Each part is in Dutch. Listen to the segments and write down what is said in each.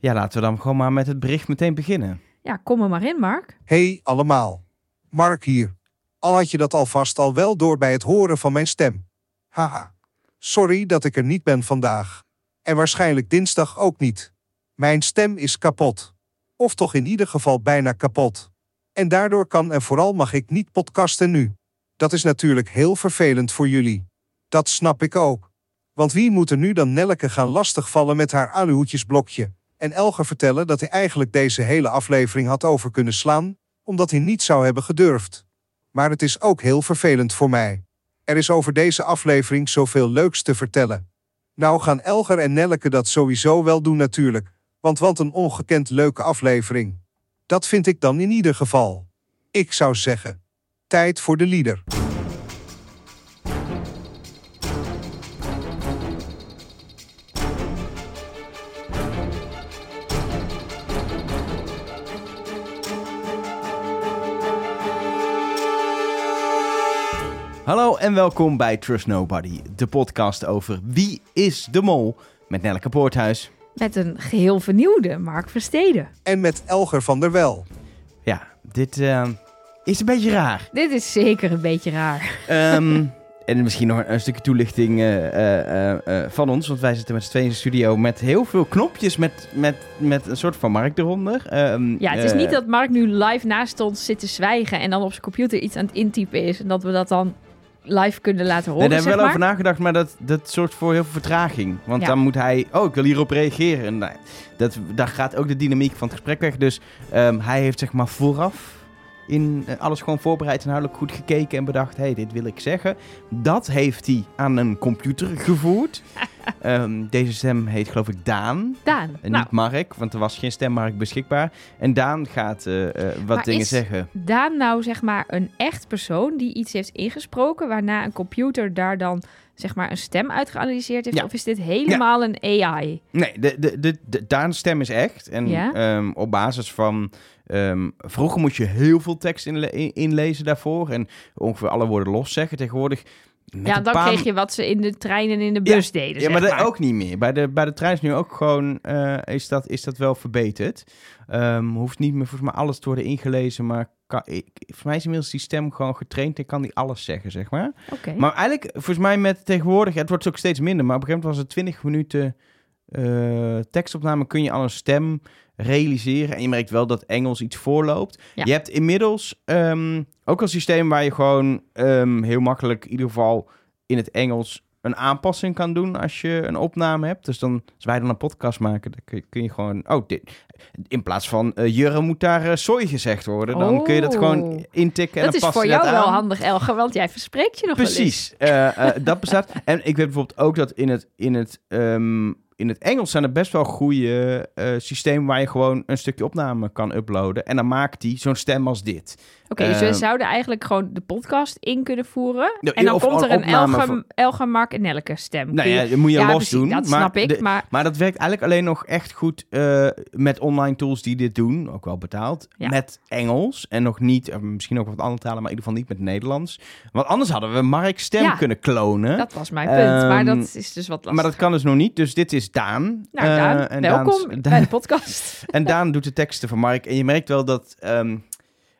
Ja, laten we dan gewoon maar met het bericht meteen beginnen. Ja, kom er maar in, Mark. Hey allemaal. Mark hier. Al had je dat alvast al wel door bij het horen van mijn stem. Haha. Sorry dat ik er niet ben vandaag. En waarschijnlijk dinsdag ook niet. Mijn stem is kapot. Of toch in ieder geval bijna kapot. En daardoor kan en vooral mag ik niet podcasten nu. Dat is natuurlijk heel vervelend voor jullie. Dat snap ik ook. Want wie moet er nu dan Nelleke gaan lastigvallen met haar aluhoedjesblokje? En Elger vertellen dat hij eigenlijk deze hele aflevering had over kunnen slaan, omdat hij niet zou hebben gedurfd. Maar het is ook heel vervelend voor mij. Er is over deze aflevering zoveel leuks te vertellen. Nou gaan Elger en Nelleke dat sowieso wel doen natuurlijk, want wat een ongekend leuke aflevering. Dat vind ik dan in ieder geval. Ik zou zeggen, tijd voor de lieder. Hallo en welkom bij Trust Nobody, de podcast over Wie is de Mol met Nelleke Poorthuis. Met een geheel vernieuwde Mark Versteden. En met Elger van der Wel. Ja, dit eh, is een beetje raar. Dit is zeker een beetje raar. Ehm, en misschien nog een, stukje toelichting eh, eh, eh, van ons, want wij zitten met z'n tweeën in de studio met heel veel knopjes met, met, met een soort van markt eronder. Ehm, Ja, het is niet dat Mark nu live naast ons zit te zwijgen en dan op zijn computer iets aan het intypen is en dat we dat dan live kunnen laten horen. Nee, daar hebben we wel maar. over nagedacht, maar dat, dat zorgt voor heel veel vertraging. Want Ja. dan moet hij, oh, ik wil hierop reageren. En dat, daar gaat ook de dynamiek van het gesprek weg. Dus ehm, hij heeft zeg maar vooraf in eh, alles gewoon voorbereid en duidelijk goed gekeken en bedacht, hé, hey, dit wil ik zeggen. Dat heeft hij aan een computer gevoerd. Ehm, deze stem heet geloof ik Daan. Daan. En nou, niet Mark, want er was geen stemmark beschikbaar. En Daan gaat eh, eh, wat Maar dingen is- zeggen. Daan nou zeg maar een echt persoon die iets heeft ingesproken, waarna een computer daar dan zeg maar een stem uit geanalyseerd heeft? Ja. Of is dit helemaal een AI? Nee, de, de, de, de, Daan's stem is echt. En Ja? ehm, op basis van... ehm, vroeger moest je heel veel tekst inle- in- inlezen daarvoor. En ongeveer alle woorden los zeggen. Tegenwoordig... ja, dan paar- kreeg je wat ze in de trein en in de bus deden. Ja, zeg maar dat ook niet meer. Bij de, bij de trein is nu ook gewoon... eh, is, dat, is dat wel verbeterd. Ehm, hoeft niet meer volgens mij alles te worden ingelezen. Maar kan, ik, voor mij is inmiddels die stem gewoon getraind. En kan die alles zeggen, zeg maar. Maar eigenlijk, volgens mij met tegenwoordig, het wordt ook steeds minder, maar op een gegeven moment was het 20 minuten eh, tekstopname, kun je al een stem realiseren. En je merkt wel dat Engels iets voorloopt. Ja. Je hebt inmiddels ehm, ook een systeem waar je gewoon ehm, heel makkelijk, in ieder geval in het Engels, een aanpassing kan doen als je een opname hebt. Dus dan, als wij dan een podcast maken, dan kun je, kun je gewoon... Oh, dit, in plaats van eh Jurre moet daar sooi gezegd worden, dan kun je dat Oh. gewoon intikken en dat dan is voor jou wel aan. handig, Elger, want jij verspreekt je nog wel eens. Precies, eh, eh, dat bestaat. En ik weet bijvoorbeeld ook dat in het, in het, ehm, in het Engels zijn er best wel goede eh systemen waar je gewoon een stukje opname kan uploaden. En dan maakt die zo'n stem als dit. Oké, dus we Eh, zouden eigenlijk gewoon de podcast in kunnen voeren. En dan of komt er een van- Elger Mark en Nelke stem. Nou ja, je- dat moet je ja, los precies, doen. Dat maar snap ik, de- maar Maar dat werkt eigenlijk alleen nog echt goed eh, met online tools die dit doen. Ook wel betaald. Ja. Met Engels. En nog niet, eh, misschien ook wat andere talen, maar in ieder geval niet met Nederlands. Want anders hadden we Mark's stem Ja, kunnen klonen. dat was mijn punt. maar Ehm, dat is dus wat lastig. maar dat kan dus nog niet. Dus dit is Daan. Nou, Eh, Daan, en welkom Daan's- bij de podcast. En Daan doet de teksten van Mark. En je merkt wel dat ehm,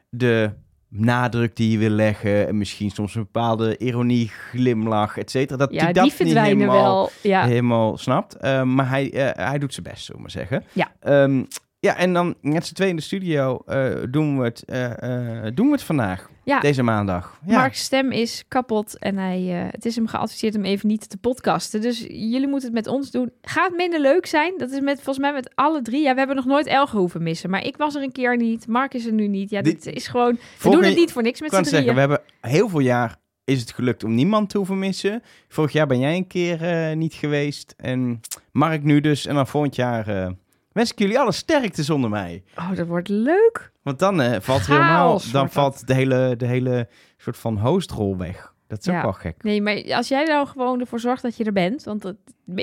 de nadruk die je wil leggen... en misschien soms een bepaalde ironie, glimlach, et cetera... dat ja, hij die dat niet helemaal, wel. Ja, helemaal snapt. Ehm, maar hij, eh, hij doet zijn best, zullen we maar zeggen. Ja. Ehm, ja, en dan met z'n tweeën in de studio eh, doen, we het, eh, eh, doen we het vandaag. Ja. Deze maandag. Ja. Mark's stem is kapot en hij, het is hem geadviseerd om even niet te podcasten. Dus jullie moeten het met ons doen. Gaat minder leuk zijn. Dat is met, volgens mij met alle drie. Ja, we hebben nog nooit Elge hoeven missen. Maar ik was er een keer niet. Mark is er nu niet. Ja, dit, is gewoon... We doen het niet voor niks Ik met kan z'n het zeggen, we hebben heel veel jaar is het gelukt om niemand te hoeven missen. Vorig jaar ben jij een keer niet geweest. En Mark nu dus. En dan volgend jaar wens ik jullie alle sterkte zonder mij. Oh, dat wordt leuk. Want dan eh, valt Chaos helemaal, dan wordt valt de hele, de hele soort van hostrol weg. Dat is ook Ja. wel gek. Nee, maar als jij nou gewoon ervoor zorgt dat je er bent. Want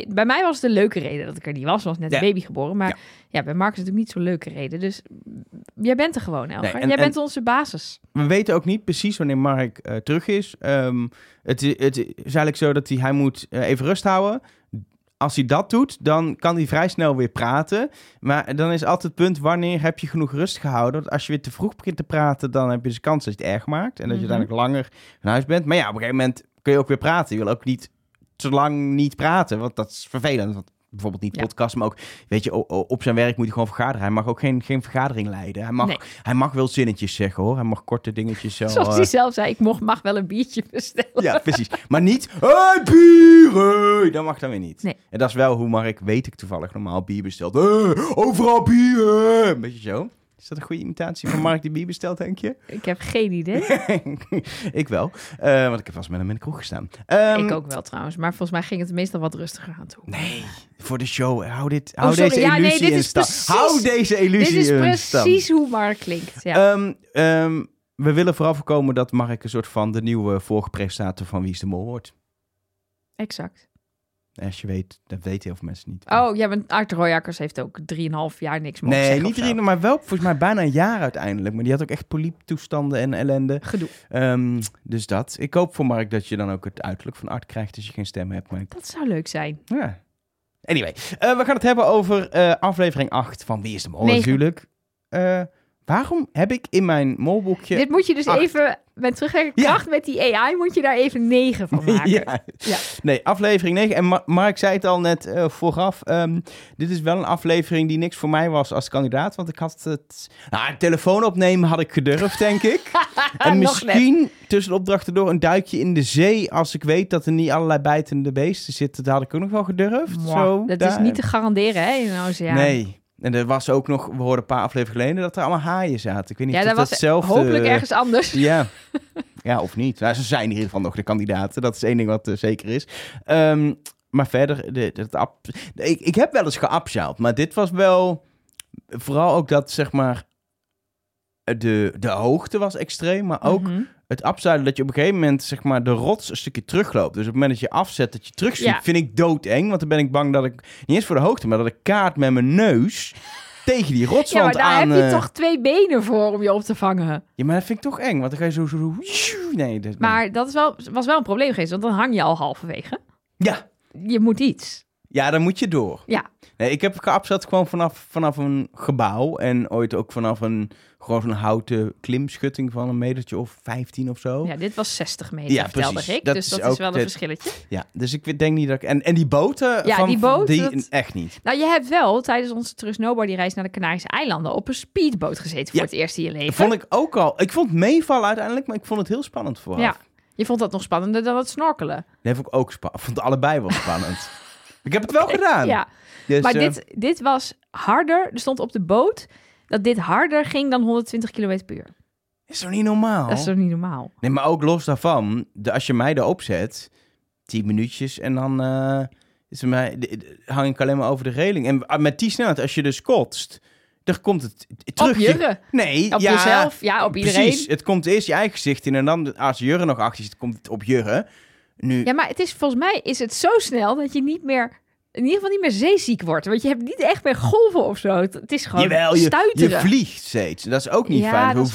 bij mij was het een leuke reden dat ik er niet was. Was net Ja. een baby geboren. Maar Ja. ja. bij Mark is het natuurlijk niet zo'n leuke reden. Dus jij bent er gewoon, Elger. Nee, en- jij en- bent onze basis. We weten ook niet precies wanneer Mark eh, terug is. Ehm, het, i- het is eigenlijk zo dat hij, hij moet eh, even rust houden. Als hij dat doet, dan kan hij vrij snel weer praten. Maar dan is altijd het punt, wanneer heb je genoeg rust gehouden? Want als je weer te vroeg begint te praten, dan heb je dus de kans dat je het erg maakt. En dat je Mhm. uiteindelijk langer van huis bent. Maar ja, op een gegeven moment kun je ook weer praten. Je wil ook niet te lang niet praten, want dat is vervelend. Want bijvoorbeeld niet Ja. podcast, maar ook, weet je, op zijn werk moet hij gewoon vergaderen. Hij mag ook geen, geen vergadering leiden. Hij mag, Nee. hij mag wel zinnetjes zeggen, hoor. Hij mag korte dingetjes zo... Zoals eh, hij zelf zei, ik mocht, mag wel een biertje bestellen. ja, precies. Maar niet, hey, bier. Dat mag dan weer niet. Nee. En dat is wel hoe Mark, weet ik toevallig, normaal bier bestelt. Hey, overal bier. Een beetje zo. Is dat een goede imitatie van Mark die bier bestelt, denk je? Ik heb geen idee. ik wel. Eh, want ik heb wel eens met hem in de kroeg gestaan. Ehm, ik ook wel trouwens. Maar volgens mij ging het meestal wat rustiger aan toe. Nee, voor de show. Hou, dit, hou Oh, deze Ja, nee, illusie dit in is precies- Hou deze Dit illusie is in stand. precies hoe Mark klinkt. Ja. Ehm, ehm, we willen vooral voorkomen dat Mark een soort van de nieuwe vorige presentator van Wie is de Mol wordt. exact. Als je weet, dat weten heel veel mensen niet. Oh, ja, want Art Royakkers heeft ook 3,5 jaar niks mogen Nee, niet drie, maar wel volgens mij bijna een jaar uiteindelijk. Maar die had ook echt polieptoestanden en ellende. Gedoe. Ehm, dus dat. Ik hoop voor Mark dat je dan ook het uiterlijk van Art krijgt als je geen stem hebt. Maar Dat zou leuk zijn. ja. Anyway, eh, we gaan het hebben over eh, aflevering 8 van Wie is de Mol natuurlijk. Eh, waarom heb ik in mijn molboekje... Dit moet je dus acht. even, met terugwerkende Ja. kracht met die AI, moet je daar even 9 van maken. ja. Ja. Nee, aflevering 9. En Ma- Mark zei het al net eh, vooraf. ehm, dit is wel een aflevering die niks voor mij was als kandidaat. Want ik had het... Nou, een telefoon opnemen had ik gedurfd, denk ik. En net. misschien tussen de opdrachten door een duikje in de zee. Als ik weet dat er niet allerlei bijtende beesten zitten. Dat had ik ook nog wel gedurfd. Zo, dat is niet te garanderen, hè, in een oceaan. Nee. En er was ook nog... We hoorden een paar afleveringen geleden dat er allemaal haaien zaten. Ik weet niet Ja, of dat dat was hetzelfde... hopelijk ergens anders. Ja. ja, of niet. Nou, ze zijn in ieder geval nog de kandidaten. Dat is één ding wat eh, zeker is. Ehm, maar verder, de, ik, ik heb wel eens geapshaald, maar dit was wel... Vooral ook dat, zeg maar... De, de hoogte was extreem, maar ook Mhm. Het afzuilen dat je op een gegeven moment zeg maar de rots een stukje terugloopt. Dus op het moment dat je afzet, dat je terugschiet, Ja. vind ik doodeng. Want dan ben ik bang dat ik, niet eens voor de hoogte, maar dat ik kaart met mijn neus tegen die Ja, maar rotswand daar aan... heb je eh, toch twee benen voor om je op te vangen. Ja, maar dat vind ik toch eng, want dan ga je zo... zo, zo nee, dat, Maar dat is wel, was wel een probleem geweest, want dan hang je al halverwege. Ja, Je moet iets. Ja, dan moet je door. Ja. Nee, ik heb geabzet gewoon vanaf, vanaf een gebouw en ooit ook vanaf een gewoon zo'n houten klimschutting van een metertje of 15 of zo. Ja, dit was 60 meter, Ja, precies. ik. Dat dus is dat is wel een verschilletje. Ja, dus ik denk niet dat ik... En, en die boten Ja, van... die Die, dat- Echt niet. Nou, je hebt wel tijdens onze Trust Nobody reis naar de Canarische eilanden op een speedboot gezeten voor Ja. het eerst in je leven. Vond ik ook al... Ik vond meevallen uiteindelijk, maar ik vond het heel spannend vooraf. Ja. Je vond dat nog spannender dan het snorkelen. Dat vond ik ook spannend. Ik vond allebei wel spannend. ik heb het wel gedaan. Ja, Dus, maar eh, dit, dit was harder. Er stond op de boot dat dit harder ging dan 120 km per uur. is toch niet normaal? Dat is toch niet normaal? Nee, maar ook los daarvan, de, als je mij erop zet, 10 minuutjes en dan eh, is mij, de- de- hang ik alleen maar over de reling. En ah, met die snelheid, als je dus kotst, dan komt het terug. Op Jurre. Nee, Op ja, jezelf. Ja, op iedereen. Precies, het komt eerst je eigen gezicht in en dan als Jurre nog achter zit, komt het op Jurre. Nu, Ja, maar het is volgens mij is het zo snel dat je niet meer, in ieder geval niet meer zeeziek wordt. Want je hebt niet echt meer golven of zo. Het, is gewoon jawel, je, je stuiteren. vliegt steeds. Dat is ook niet Ja, fijn. dat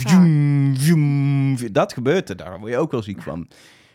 dat gebeurt er, daar word je ook wel ziek van.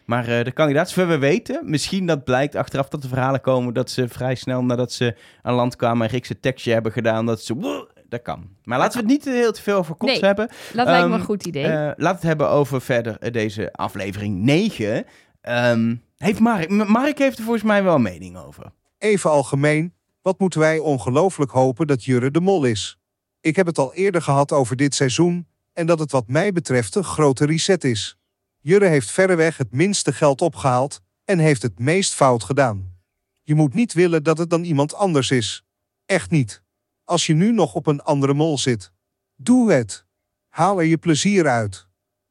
Maar eh, de kandidaat, zover we weten, misschien dat blijkt achteraf dat de verhalen komen dat ze vrij snel nadat ze aan land kwamen een Griekse tekstje hebben gedaan, dat ze... Dat kan. Maar laten we het niet eh, heel te veel over kots Nee. hebben. Dat lijkt me Ehm, een goed idee. Eh, laten we het hebben over verder deze aflevering 9. Ehm, heeft Mark, Mark heeft er volgens mij wel een mening over. Even algemeen, wat moeten wij ongelooflijk hopen dat Jurre de Mol is? Ik heb het al eerder gehad over dit seizoen en dat het wat mij betreft een grote reset is. Jurre heeft verreweg het minste geld opgehaald en heeft het meest fout gedaan. Je moet niet willen dat het dan iemand anders is. Echt niet. Als je nu nog op een andere mol zit. Doe het. Haal er je plezier uit.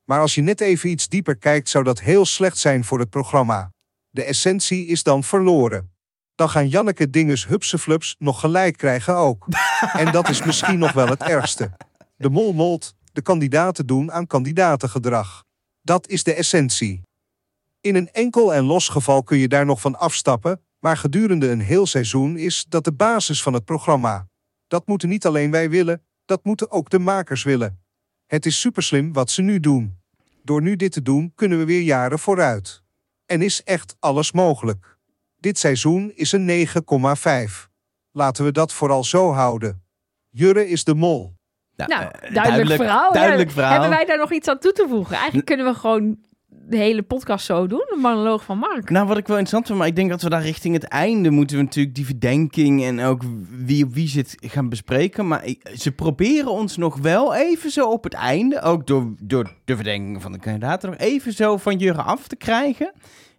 Maar als je net even iets dieper kijkt, zou dat heel slecht zijn voor het programma. De essentie is dan verloren dan gaan Janneke Dinges hupseflups nog gelijk krijgen ook. En dat is misschien nog wel het ergste. De mol molt, de kandidaten doen aan kandidatengedrag. Dat is de essentie. In een enkel en los geval kun je daar nog van afstappen, maar gedurende een heel seizoen is dat de basis van het programma. Dat moeten niet alleen wij willen, dat moeten ook de makers willen. Het is superslim wat ze nu doen. Door nu dit te doen, kunnen we weer jaren vooruit. En is echt alles mogelijk. Dit seizoen is een 9,5. Laten we dat vooral zo houden. Jurre is de mol. Nou, eh, duidelijk, verhaal. Duidelijk verhaal. Hebben wij daar nog iets aan toe te voegen? Eigenlijk kunnen we gewoon de hele podcast zo doen. Een monoloog van Mark. Nou, wat ik wel interessant vind, maar ik denk dat we daar richting het einde moeten we natuurlijk die verdenking en ook wie op wie zit gaan bespreken. Maar ze proberen ons nog wel even zo op het einde, ook door, door de verdenking van de kandidaten, nog even zo van Jurre af te krijgen.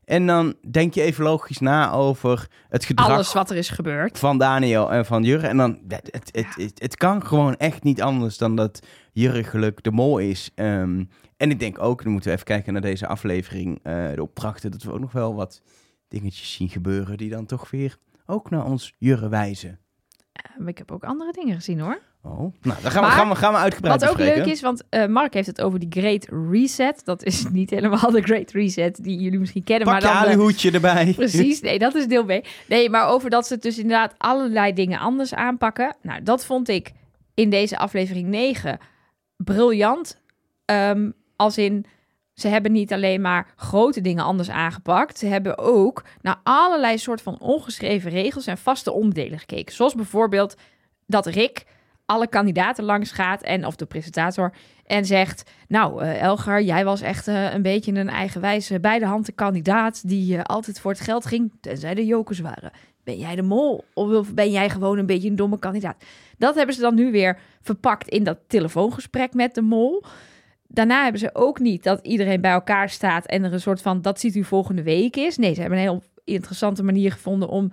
En dan denk je even logisch na over het gedrag Alles wat er is gebeurd. van Daniel en van Jurre. En dan, het, het, het, het, kan gewoon echt niet anders dan dat Jurre geluk de mol is. Ehm, en ik denk ook, dan moeten we even kijken naar deze aflevering, eh, de opdrachten, dat we ook nog wel wat dingetjes zien gebeuren die dan toch weer ook naar ons Jurre wijzen. Eh, Ik heb ook andere dingen gezien hoor. Oh, nou, dan gaan we, gaan we, gaan we uitgebreid Wat ook bespreken. leuk is, want eh, Mark heeft het over die Great Reset. Dat is niet helemaal de Great Reset die jullie misschien kennen. Pak je maar dan de- hoedje erbij. Precies, nee, dat is deel B. Nee, maar over dat ze dus inderdaad allerlei dingen anders aanpakken. Nou, dat vond ik in deze aflevering 9 briljant. Ehm, als in, ze hebben niet alleen maar grote dingen anders aangepakt. Ze hebben ook naar allerlei soort van ongeschreven regels en vaste onderdelen gekeken. Zoals bijvoorbeeld dat Rick alle kandidaten langs gaat en of de presentator en zegt: Nou, eh, Elgar, jij was echt eh, een beetje een eigenwijze bij de hand kandidaat die eh, altijd voor het geld ging, tenzij de jokers waren. Ben jij de mol of ben jij gewoon een beetje een domme kandidaat? Dat hebben ze dan nu weer verpakt in dat telefoongesprek met de mol. Daarna hebben ze ook niet dat iedereen bij elkaar staat en er een soort van dat ziet u volgende week is. Nee, ze hebben een heel interessante manier gevonden om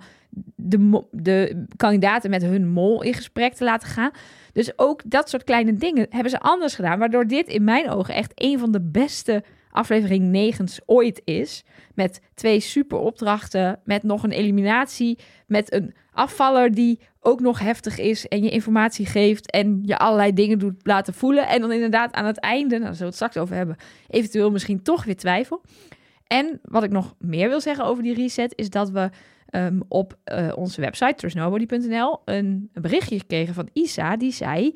de, de kandidaten met hun mol in gesprek te laten gaan. Dus ook dat soort kleine dingen hebben ze anders gedaan. Waardoor dit in mijn ogen echt een van de beste aflevering negens ooit is. Met twee super opdrachten, met nog een eliminatie, met een afvaller die ook nog heftig is en je informatie geeft en je allerlei dingen doet laten voelen. En dan inderdaad aan het einde, nou, daar zullen we het straks over hebben, eventueel misschien toch weer twijfel. En wat ik nog meer wil zeggen over die reset, is dat we ehm, op eh, onze website, trustnobody.nl, een, een berichtje kregen van Isa, die zei...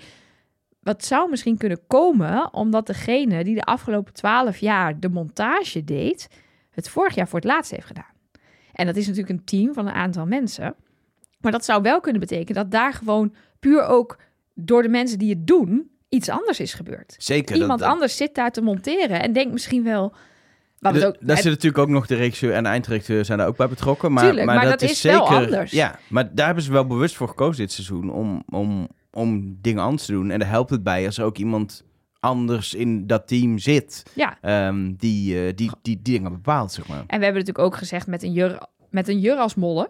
Wat zou misschien kunnen komen omdat degene die de afgelopen twaalf jaar de montage deed, het vorig jaar voor het laatst heeft gedaan. En dat is natuurlijk een team van een aantal mensen. Maar dat zou wel kunnen betekenen dat daar gewoon puur ook door de mensen die het doen, iets anders is gebeurd. Zeker. Iemand dat, anders zit daar te monteren en denkt misschien wel. Wat Dus ook, daar zit natuurlijk ook nog de regisseur en de eindredacteur zijn daar ook bij betrokken. Maar, Tuurlijk, maar dat is, wel zeker. anders. Ja, maar daar hebben ze wel bewust voor gekozen dit seizoen om, om, om dingen anders te doen. En daar helpt het bij als er ook iemand anders in dat team zit ja, ehm, die, eh, die, die, die dingen bepaalt, zeg maar. en we hebben natuurlijk ook gezegd met een jur, met een jur als molle.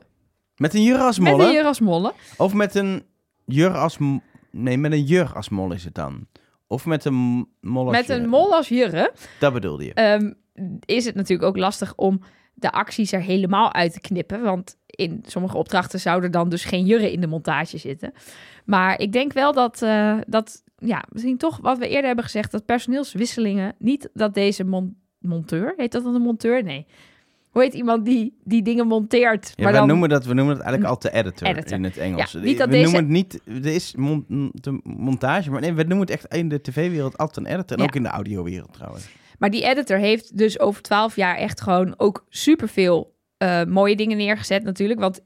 Met een jur als Met een molle? jur als molle. Of met een jur als... m- Nee, met een jur als mol is het dan. Of met een m- mol als Met een mol als jurre. Dat bedoelde je. ehm, is het natuurlijk ook lastig om de acties er helemaal uit te knippen. Want in sommige opdrachten zou er dan dus geen jurre in de montage zitten. Maar ik denk wel dat, eh, dat ja, misschien toch wat we eerder hebben gezegd, dat personeelswisselingen, niet dat deze mon- monteur, heet dat dan een monteur? Nee. Hoe heet iemand die, die dingen monteert? Ja, maar we, dan, noemen dat, we noemen dat eigenlijk altijd editor, Editor. in het Engels. Ja, niet dat we deze- noemen het niet, er is mon- de montage, maar nee, we noemen het echt in de tv-wereld altijd een editor. En Ja. ook in de audiowereld trouwens. Maar die editor heeft dus over twaalf jaar echt gewoon ook superveel eh mooie dingen neergezet natuurlijk. Want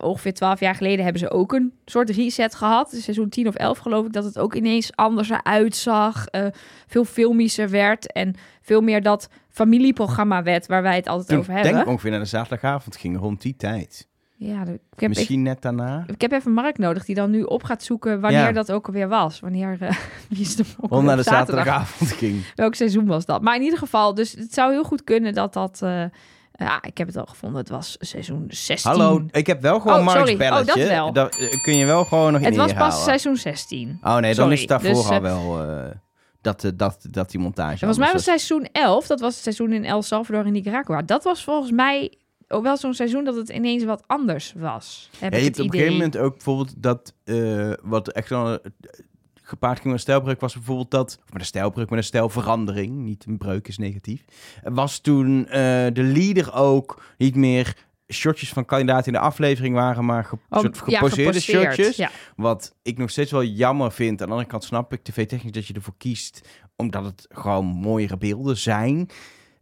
ongeveer twaalf jaar geleden hebben ze ook een soort reset gehad. In seizoen 10 of 11 geloof ik dat het ook ineens anders eruit zag. eh, veel filmischer werd en veel meer dat familieprogramma werd waar wij het altijd over ik hebben. denk ongeveer naar de zaterdagavond ging rond die tijd. Ja, ik heb, even, Misschien net daarna. ik heb even Mark nodig die dan nu op gaat zoeken wanneer Ja. dat ook alweer was. Wanneer eh, wie is de Rond alweer naar de zaterdag? zaterdagavond ging. Welk seizoen was dat? Maar in ieder geval, dus het zou heel goed kunnen dat dat... eh, ja, ik heb het al gevonden. Het was seizoen 16. Hallo, ik heb wel gewoon Oh, Mark's sorry. Oh, dat belletje. wel. Dat eh, kun je wel gewoon nog Het in was inhalen. pas seizoen 16. Oh nee, dan Sorry. is het daarvoor Dus, al eh, wel eh, dat, dat, dat die montage En volgens mij was seizoen 11, dat was het seizoen in El Salvador en Nicaragua. Dat was volgens mij ook wel zo'n seizoen dat het ineens wat anders was. Heb Ja, je het hebt op een gegeven moment ook bijvoorbeeld dat uh, wat echt wel uh, gepaard ging met een stijlbreuk was bijvoorbeeld dat, of met een stijlbreuk, met een stijlverandering, niet een breuk is negatief, was toen uh, de leader ook niet meer shotjes van kandidaten in de aflevering waren, maar ge Oh, soort ja, geposeerde geposeerd, shotjes. Ja. Wat ik nog steeds wel jammer vind. Aan de andere kant snap ik tv-technisch dat je ervoor kiest, omdat het gewoon mooiere beelden zijn.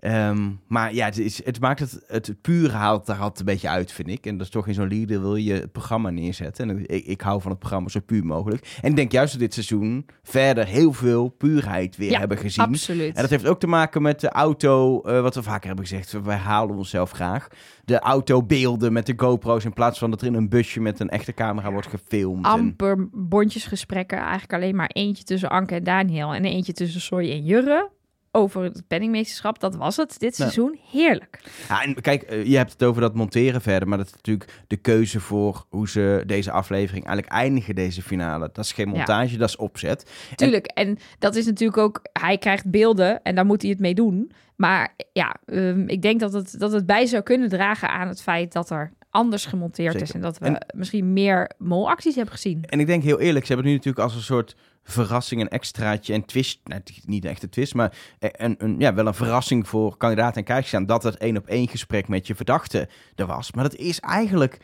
Ehm, maar ja, het, is, het maakt het, het puur haalt daar altijd een beetje uit, vind ik. En dat is toch in zo'n leader wil je het programma neerzetten. En ik, ik hou van het programma zo puur mogelijk. En ik denk juist dat dit seizoen verder heel veel puurheid weer Ja, hebben gezien. Absoluut. En dat heeft ook te maken met de auto, eh, wat we vaker hebben gezegd. Wij halen onszelf graag. De autobeelden met de GoPro's in plaats van dat er in een busje met een echte camera wordt gefilmd. En, amper bondjesgesprekken. Eigenlijk alleen maar eentje tussen Anke en Daniel en eentje tussen Soy en Jurre. Over het penningmeesterschap, dat was het dit seizoen. Heerlijk. ja, en kijk, eh, je hebt het over dat monteren verder, maar dat is natuurlijk de keuze voor hoe ze deze aflevering eigenlijk eindigen, deze finale. Dat is geen Ja. montage, dat is opzet. Tuurlijk, en dat is natuurlijk ook... Hij krijgt beelden en daar moet hij het mee doen. Maar ja, ehm, ik denk dat het, dat het bij zou kunnen dragen aan het feit dat er anders gemonteerd is. En dat we En- misschien meer molacties hebben gezien. En ik denk heel eerlijk, ze hebben het nu natuurlijk als een soort verrassing, een extraatje en twist. Nou, niet echt een twist, maar een, een, ja, wel een verrassing voor kandidaat en kijkers aan dat het één op één gesprek met je verdachte er was. Maar dat is eigenlijk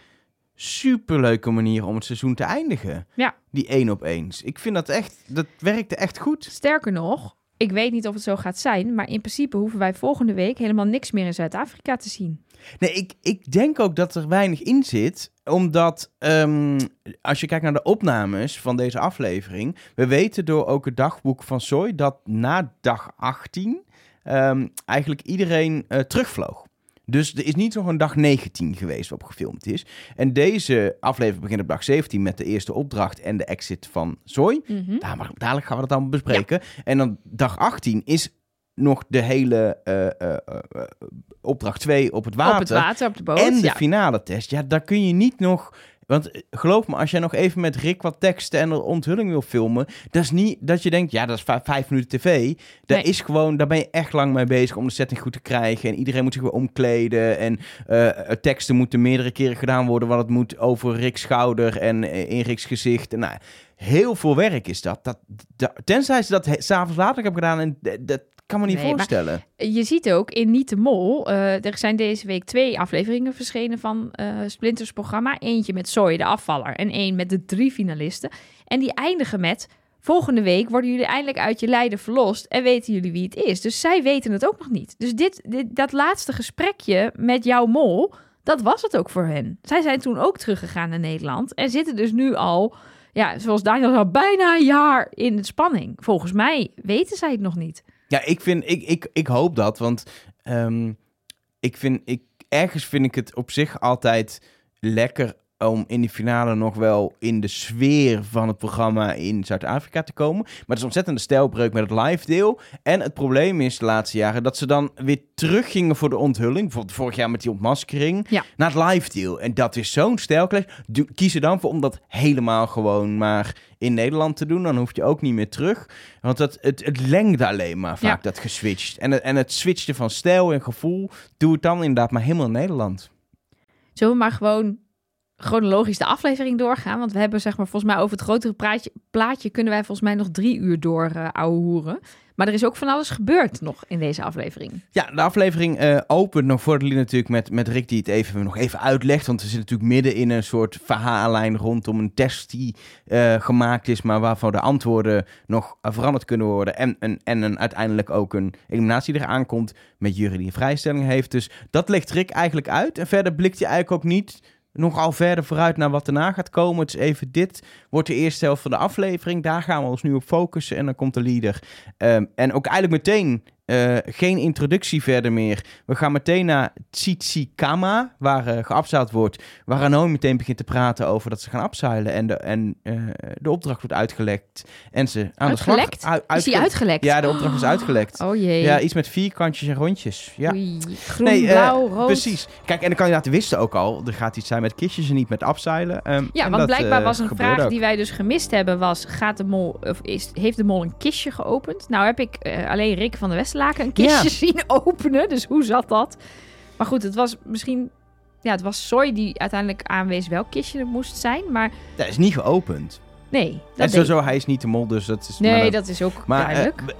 superleuke manier om het seizoen te eindigen. Ja. Die één op eens. Ik vind dat echt, dat werkte echt goed. Sterker nog, ik weet niet of het zo gaat zijn, maar in principe hoeven wij volgende week helemaal niks meer in Zuid-Afrika te zien. Nee, ik, ik denk ook dat er weinig in zit. Omdat ehm, als je kijkt naar de opnames van deze aflevering. We weten door ook het dagboek van Soy dat na dag 18 ehm, eigenlijk iedereen eh, terugvloog. Dus er is niet nog een dag 19 geweest waarop gefilmd is. En deze aflevering begint op dag 17 met de eerste opdracht en de exit van. Mhm. Daar, maar dadelijk gaan we dat allemaal bespreken. En dan dag 18 is nog de hele eh, eh, eh, opdracht 2 op het water. Op het water, op de boot. En de ja. finale test. Ja, daar kun je niet nog... Want eh, geloof me, als jij nog even met Rick wat teksten en de onthulling wil filmen... Dat is niet dat je denkt, ja, dat is vijf, minuten tv. Daar, Nee. is gewoon, daar ben je echt lang mee bezig om de setting goed te krijgen. En iedereen moet zich weer omkleden. En eh, teksten moeten meerdere keren gedaan worden. Want het moet over Rick's schouder en eh, in Rick's gezicht. En, nou, heel veel werk is dat. dat, dat tenzij ze dat s'avonds later hebben gedaan. En dat kan me niet Nee, voorstellen. Je ziet ook in Niet de Mol, eh, er zijn deze week twee afleveringen verschenen van eh Splinters programma. Eentje met Soy, de afvaller, en één met de drie finalisten. En die eindigen met, volgende week worden jullie eindelijk uit je lijden verlost en weten jullie wie het is. Dus zij weten het ook nog niet. Dus dit, dit, dat laatste gesprekje met jouw mol, dat was het ook voor hen. Zij zijn toen ook teruggegaan naar Nederland en zitten dus nu al, ja, zoals Daniel al bijna een jaar in de spanning. Volgens mij weten zij het nog niet. Ja, ik, vind, ik, ik, ik hoop dat, want ehm, ik vind, ik, ergens vind ik het op zich altijd lekker om in die finale nog wel in de sfeer van het programma in Zuid-Afrika te komen. Maar het is ontzettende stijlbreuk met het live deel. En het probleem is de laatste jaren dat ze dan weer teruggingen voor de onthulling. Bijvoorbeeld vorig jaar met die ontmaskering. Ja. Naar het live deel. En dat is zo'n stijlclash. Doe- Kies er dan voor om dat helemaal gewoon maar in Nederland te doen. Dan hoef je ook niet meer terug. Want dat, het, het lengde alleen maar vaak Ja. dat geswitcht. En het, en het switchten van stijl en gevoel. Doe het dan inderdaad maar helemaal in Nederland. Zullen we maar gewoon chronologisch de aflevering doorgaan? Want we hebben zeg maar volgens mij over het grotere plaatje kunnen wij volgens mij nog drie uur door eh ouwe hoeren. Maar er is ook van alles gebeurd nog in deze aflevering. Ja, de aflevering eh, opent nog voor lied natuurlijk met, met Rick die het even, nog even uitlegt. Want we zitten natuurlijk midden in een soort verhaallijn rondom een test die eh, gemaakt is, maar waarvan de antwoorden nog veranderd kunnen worden. En, en, en een, uiteindelijk ook een eliminatie eraan komt met jury die een vrijstelling heeft. Dus dat legt Rick eigenlijk uit. En verder blikt hij eigenlijk ook niet nogal verder vooruit naar wat erna gaat komen. Het is even dit, wordt de eerste helft van de aflevering. Daar gaan we ons nu op focussen en dan komt de leader. Ehm, en ook eigenlijk meteen eh, geen introductie verder meer. We gaan meteen naar Tsitsikama, waar geabzeild wordt. Waar Hanoi meteen begint te praten over dat ze gaan abzeilen. En de, en, eh, de opdracht wordt uitgelekt. En ze aan Uitgelekt? de slag... Uit- is die uitge- uitgelekt? Ja, de opdracht is uitgelekt. Oh jee. Ja, iets met vierkantjes en rondjes. Ja. Oei. Groen, Nee, blauw, rood. Precies. Kijk, en de kandidaten wisten ook al, er gaat iets zijn met kistjes en niet met abzeilen. Ehm, Ja, want dat, blijkbaar was een vraag ook. die wij dus gemist hebben was... Gaat de mol, of is, heeft de mol een kistje geopend? Nou heb ik alleen Rick van de Westerlaken een kistje Ja. zien openen. Dus hoe zat dat? Maar goed, het was misschien... Ja, het was Soy die uiteindelijk aanwees welk kistje het moest zijn. Maar Dat is niet geopend. nee, en dat deed- sowieso, hij is niet de mol, dus dat is... maar Nee, dat- dat is ook Maar eh, duidelijk. w-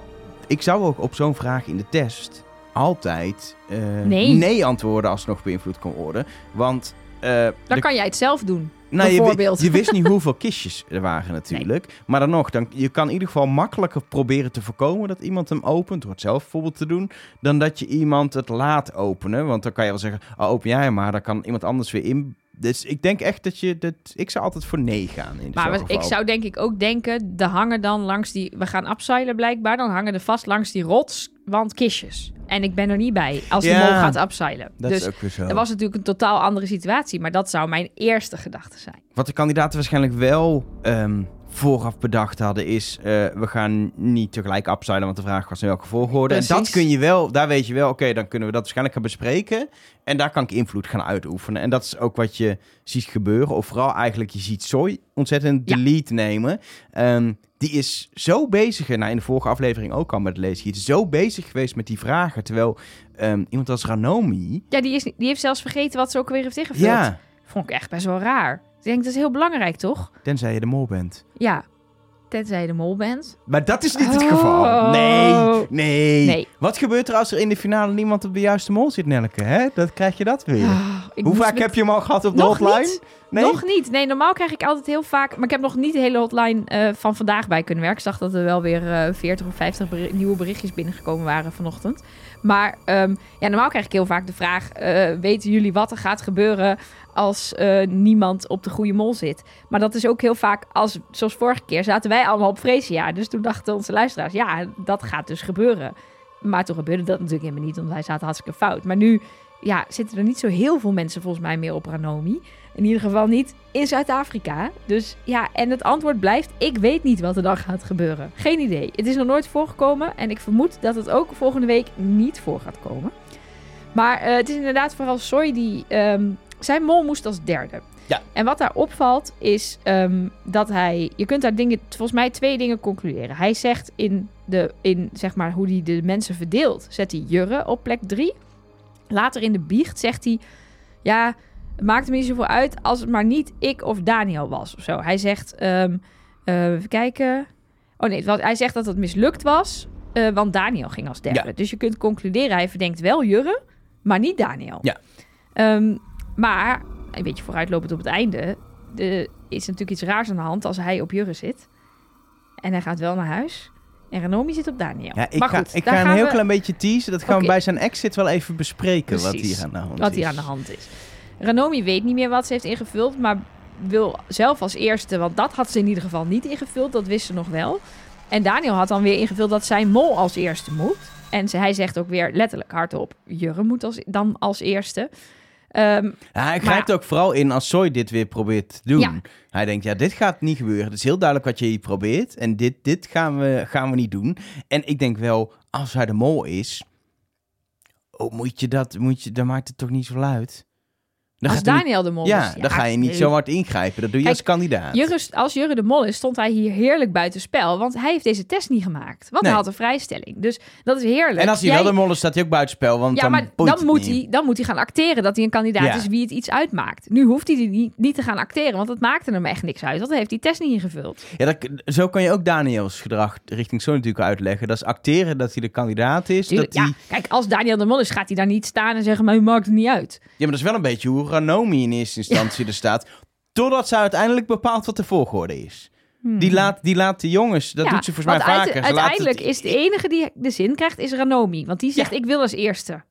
ik zou ook op zo'n vraag in de test altijd eh, Nee. nee antwoorden als het nog beïnvloed kan worden. Want eh, Dan de- kan jij het zelf doen. Nou, bijvoorbeeld. je wist niet hoeveel kistjes er waren natuurlijk. Maar dan nog, dan, je kan in ieder geval makkelijker proberen te voorkomen dat iemand hem opent, door het zelf bijvoorbeeld te doen, dan dat je iemand het laat openen. Want dan kan je wel zeggen, oh, open jij hem maar, dan kan iemand anders weer in. Dus ik denk echt dat je, dat, ik zou altijd voor nee gaan in Maar ik zou denk ik ook denken, er hangen dan langs die... We gaan upseilen blijkbaar, dan hangen er vast langs die rotswand kistjes. En ik ben er niet bij als de Ja, mol gaat upseilen. Dat dus is ook weer zo. dat was natuurlijk een totaal andere situatie. Maar dat zou mijn eerste gedachte zijn. Wat de kandidaten waarschijnlijk wel ehm, vooraf bedacht hadden, is eh, we gaan niet tegelijk upseilen, want de vraag was in welke volgorde. En dat kun je wel, daar weet je wel, oké, dan kunnen we dat waarschijnlijk gaan bespreken. En daar kan ik invloed gaan uitoefenen. En dat is ook wat je ziet gebeuren. Of vooral eigenlijk, je ziet Soy ontzettend de Ja. lead nemen. Ehm, die is zo bezig, nou in de vorige aflevering ook al met is zo bezig geweest met die vragen. Terwijl ehm, iemand als Ranomi, Ja, die, is, die heeft zelfs vergeten wat ze ook weer heeft ingevuld. ja, Vond ik echt best wel raar. Ik denk, dat is heel belangrijk, toch? tenzij je de mol bent. Ja. Tenzij je de mol bent. Maar dat is niet het Oh. geval. Nee, nee, Nee. Wat gebeurt er als er in de finale niemand op de juiste mol zit, Nelke? Hè? Dat krijg je dat weer. Ah, Hoe vaak met- heb je hem al gehad op de Nog hotline? niet. Nog niet. Nee, normaal krijg ik altijd heel vaak... Maar ik heb nog niet de hele hotline eh, van vandaag bij kunnen werken. Ik zag dat er wel weer eh 40 of 50 beri- nieuwe berichtjes binnengekomen waren vanochtend. Maar ehm, ja, normaal krijg ik heel vaak de vraag... eh, weten jullie wat er gaat gebeuren als niemand op de goede mol zit? Maar dat is ook heel vaak... Als, zoals vorige keer zaten wij allemaal op Freesia. Dus toen dachten onze luisteraars... Ja, dat gaat dus gebeuren. Maar toen gebeurde dat natuurlijk helemaal niet. Want wij zaten hartstikke fout. Maar nu ja, zitten er niet zo heel veel mensen volgens mij meer op Ranomi. In ieder geval niet in Zuid-Afrika. Dus ja, en het antwoord blijft: ik weet niet wat er dan gaat gebeuren. Geen idee. Het is nog nooit voorgekomen en ik vermoed dat het ook volgende week niet voor gaat komen. Maar eh, het is inderdaad vooral Soy die. ehm, zijn mol moest als derde. Ja. En wat daar opvalt is ehm, dat hij. Je kunt daar dingen, volgens mij twee dingen concluderen. Hij zegt in, de, in zeg maar, hoe hij de mensen verdeelt, zet hij Jurre op plek drie. Later in de biecht zegt hij: Ja, het maakt me niet zoveel uit als het maar niet ik of Daniel was of zo. Hij zegt: eh, Even kijken. Oh nee, want hij zegt dat het mislukt was, eh, want Daniel ging als derde. Ja. Dus je kunt concluderen: hij verdenkt wel Jurre, maar niet Daniel. Ja. Ehm, maar, een beetje vooruitlopend op het einde, er is natuurlijk iets raars aan de hand als hij op Jurre zit. En hij gaat wel naar huis. En Renomi zit op Daniel. Ja, ik maar ga, goed, ik daar ga een heel we- klein beetje teasen. Dat gaan we bij zijn exit wel even bespreken, wat hier aan de hand wat is. hier aan de hand is. Ranomi weet niet meer wat ze heeft ingevuld, maar wil zelf als eerste, want dat had ze in ieder geval niet ingevuld, dat wist ze nog wel. En Daniel had dan weer ingevuld dat zijn mol als eerste moet. En hij zegt ook weer letterlijk hardop, Jurre moet als, dan als eerste. Ehm, Ja, hij grijpt ook vooral in als Soy dit weer probeert te doen. Ja. Hij denkt, ja, dit gaat niet gebeuren. Het is heel duidelijk wat je hier probeert. En dit, dit gaan, we, gaan we niet doen. En ik denk wel, als hij de mol is... Oh, moet je dat... Moet je, dan maakt het toch niet zo luid? Dan als niet- Daniel de mol ja, is. dan ga je niet nee. zo hard ingrijpen. Dat doe je Kijk, als kandidaat. Jurre, als Jurre de Mol is, stond hij hier heerlijk buitenspel. Want hij heeft deze test niet gemaakt. Want Nee. hij had een vrijstelling. Dus dat is heerlijk. en als hij Jij- wel de mol is, staat hij ook buitenspel. Want Ja, dan maar dan moet, niet. hij, dan moet hij gaan acteren dat hij een kandidaat Ja. is wie het iets uitmaakt. Nu hoeft hij die niet, niet te gaan acteren, want dat maakte hem echt niks uit. Want hij heeft die test niet ingevuld. Ja, dat, zo kan je ook Daniels gedrag richting zo natuurlijk uitleggen. Dat is acteren dat hij de kandidaat is. Tuurlijk, dat hij, ja, kijk, als Daniel de Mol is, gaat hij daar niet staan en zeggen, maar u maakt het niet uit. Ja, maar dat is wel een beetje hoe Ranomi in eerste instantie er staat. Totdat ze uiteindelijk bepaalt wat de volgorde is. Die, laat, die laat de jongens, dat Hmm. Ja, doet ze volgens mij vaker. Laat uiteindelijk het- is de enige die de zin krijgt, is Ranomi. Want die zegt, ik wil als eerste.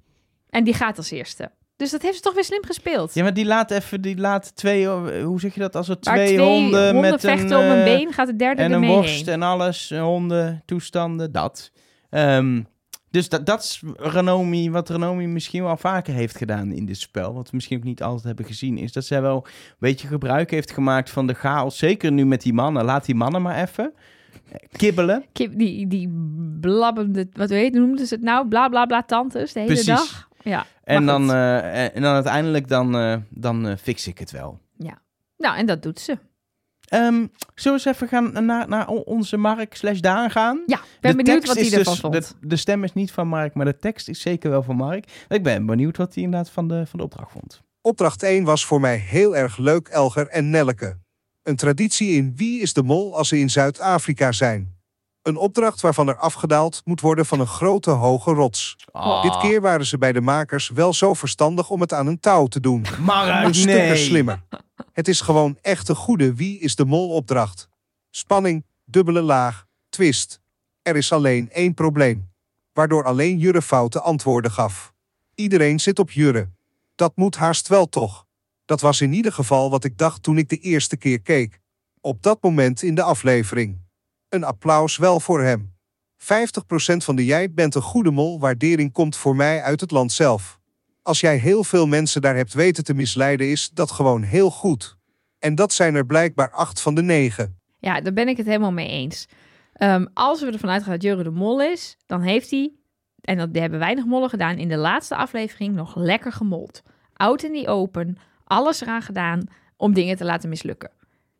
En die gaat als eerste. Dus dat heeft ze toch weer slim gespeeld. Ja, maar die laat even, die laat twee, hoe zeg je dat, als er twee, twee honden, met vechten een, om een eh, been, gaat de derde en er een worst heen. en alles, eh, honden, toestanden, dat. Ehm, dus dat, dat is Renomi, wat Renomi misschien wel vaker heeft gedaan in dit spel. Wat we misschien ook niet altijd hebben gezien. Is dat zij wel een beetje gebruik heeft gemaakt van de chaos. Zeker nu met die mannen. Laat die mannen maar even kibbelen. Kip, die, die blabbende, wat weet, noemden ze het nou? Bla bla bla tantes de hele Precies. dag. Ja, En dan, eh, en dan uiteindelijk dan, eh, dan eh, fix ik het wel. Nou, en dat doet ze. Ehm, zullen we eens even gaan naar, naar onze Mark slash Daan gaan? Ja, ik ben De benieuwd wat hij ervan dus- vond. De, de stem is niet van Mark, maar de tekst is zeker wel van Mark. Ik ben benieuwd wat hij inderdaad van de, van de opdracht vond. Opdracht 1 was voor mij heel erg leuk, Elger en Nelleke. Een traditie in Wie is de Mol als ze in Zuid-Afrika zijn. Een opdracht waarvan er afgedaald moet worden van een grote hoge rots. Ah. Dit keer waren ze bij de makers wel zo verstandig om het aan een touw te doen. Mark, Een nee. slimmer. Het is gewoon echt een goede wie is de mol opdracht. Spanning, dubbele laag, twist. Er is alleen één probleem. Waardoor alleen Jurre foute antwoorden gaf. Iedereen zit op Jurre. Dat moet haast wel toch. Dat was in ieder geval wat ik dacht toen ik de eerste keer keek. Op dat moment in de aflevering. Een applaus wel voor hem. 50% van de jij bent een goede mol waardering komt voor mij uit het land zelf. Als jij heel veel mensen daar hebt weten te misleiden is dat gewoon heel goed. En dat zijn er blijkbaar acht van de negen. Ja, daar ben ik het helemaal mee eens. Ehm, als we ervan uitgaan dat Jurre de mol is, dan heeft hij, en dat hebben weinig mollen gedaan, in de laatste aflevering nog lekker gemold. Oud in die open, alles eraan gedaan om dingen te laten mislukken.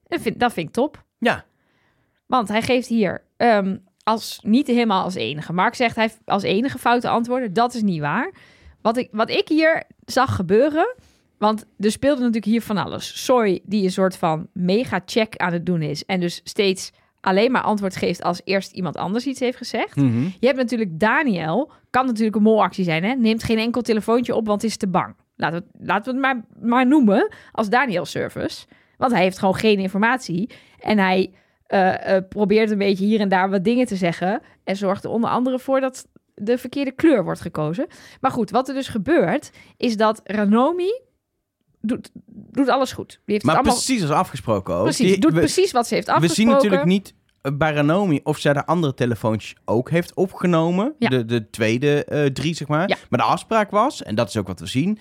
Dat vind, dat vind ik top. Ja. Want hij geeft hier ehm, als, niet helemaal als enige. Mark zegt hij als enige foute antwoorden. Dat is niet waar. Wat ik, wat ik hier zag gebeuren. Want er speelde natuurlijk hier van alles. Soy, die een soort van mega check aan het doen is. En dus steeds alleen maar antwoord geeft als eerst iemand anders iets heeft gezegd. Mhm. Je hebt natuurlijk Daniel. Kan natuurlijk een molactie zijn, hè? Neemt geen enkel telefoontje op, want is te bang. Laten we, laten we het maar, maar noemen als Daniel service. Want hij heeft gewoon geen informatie. En hij eh, eh, probeert een beetje hier en daar wat dingen te zeggen. En zorgt er onder andere voor dat de verkeerde kleur wordt gekozen. Maar goed, wat er dus gebeurt, is dat Ranomi doet, doet alles goed. Die heeft Maar het allemaal precies als afgesproken ook. precies, Die- doet we, precies wat ze heeft we afgesproken. zien natuurlijk niet eh, bij Ranomi of zij de andere telefoontjes ook heeft opgenomen. Ja. De, de tweede drie, zeg maar. Ja. Maar de afspraak was, en dat is ook wat we zien...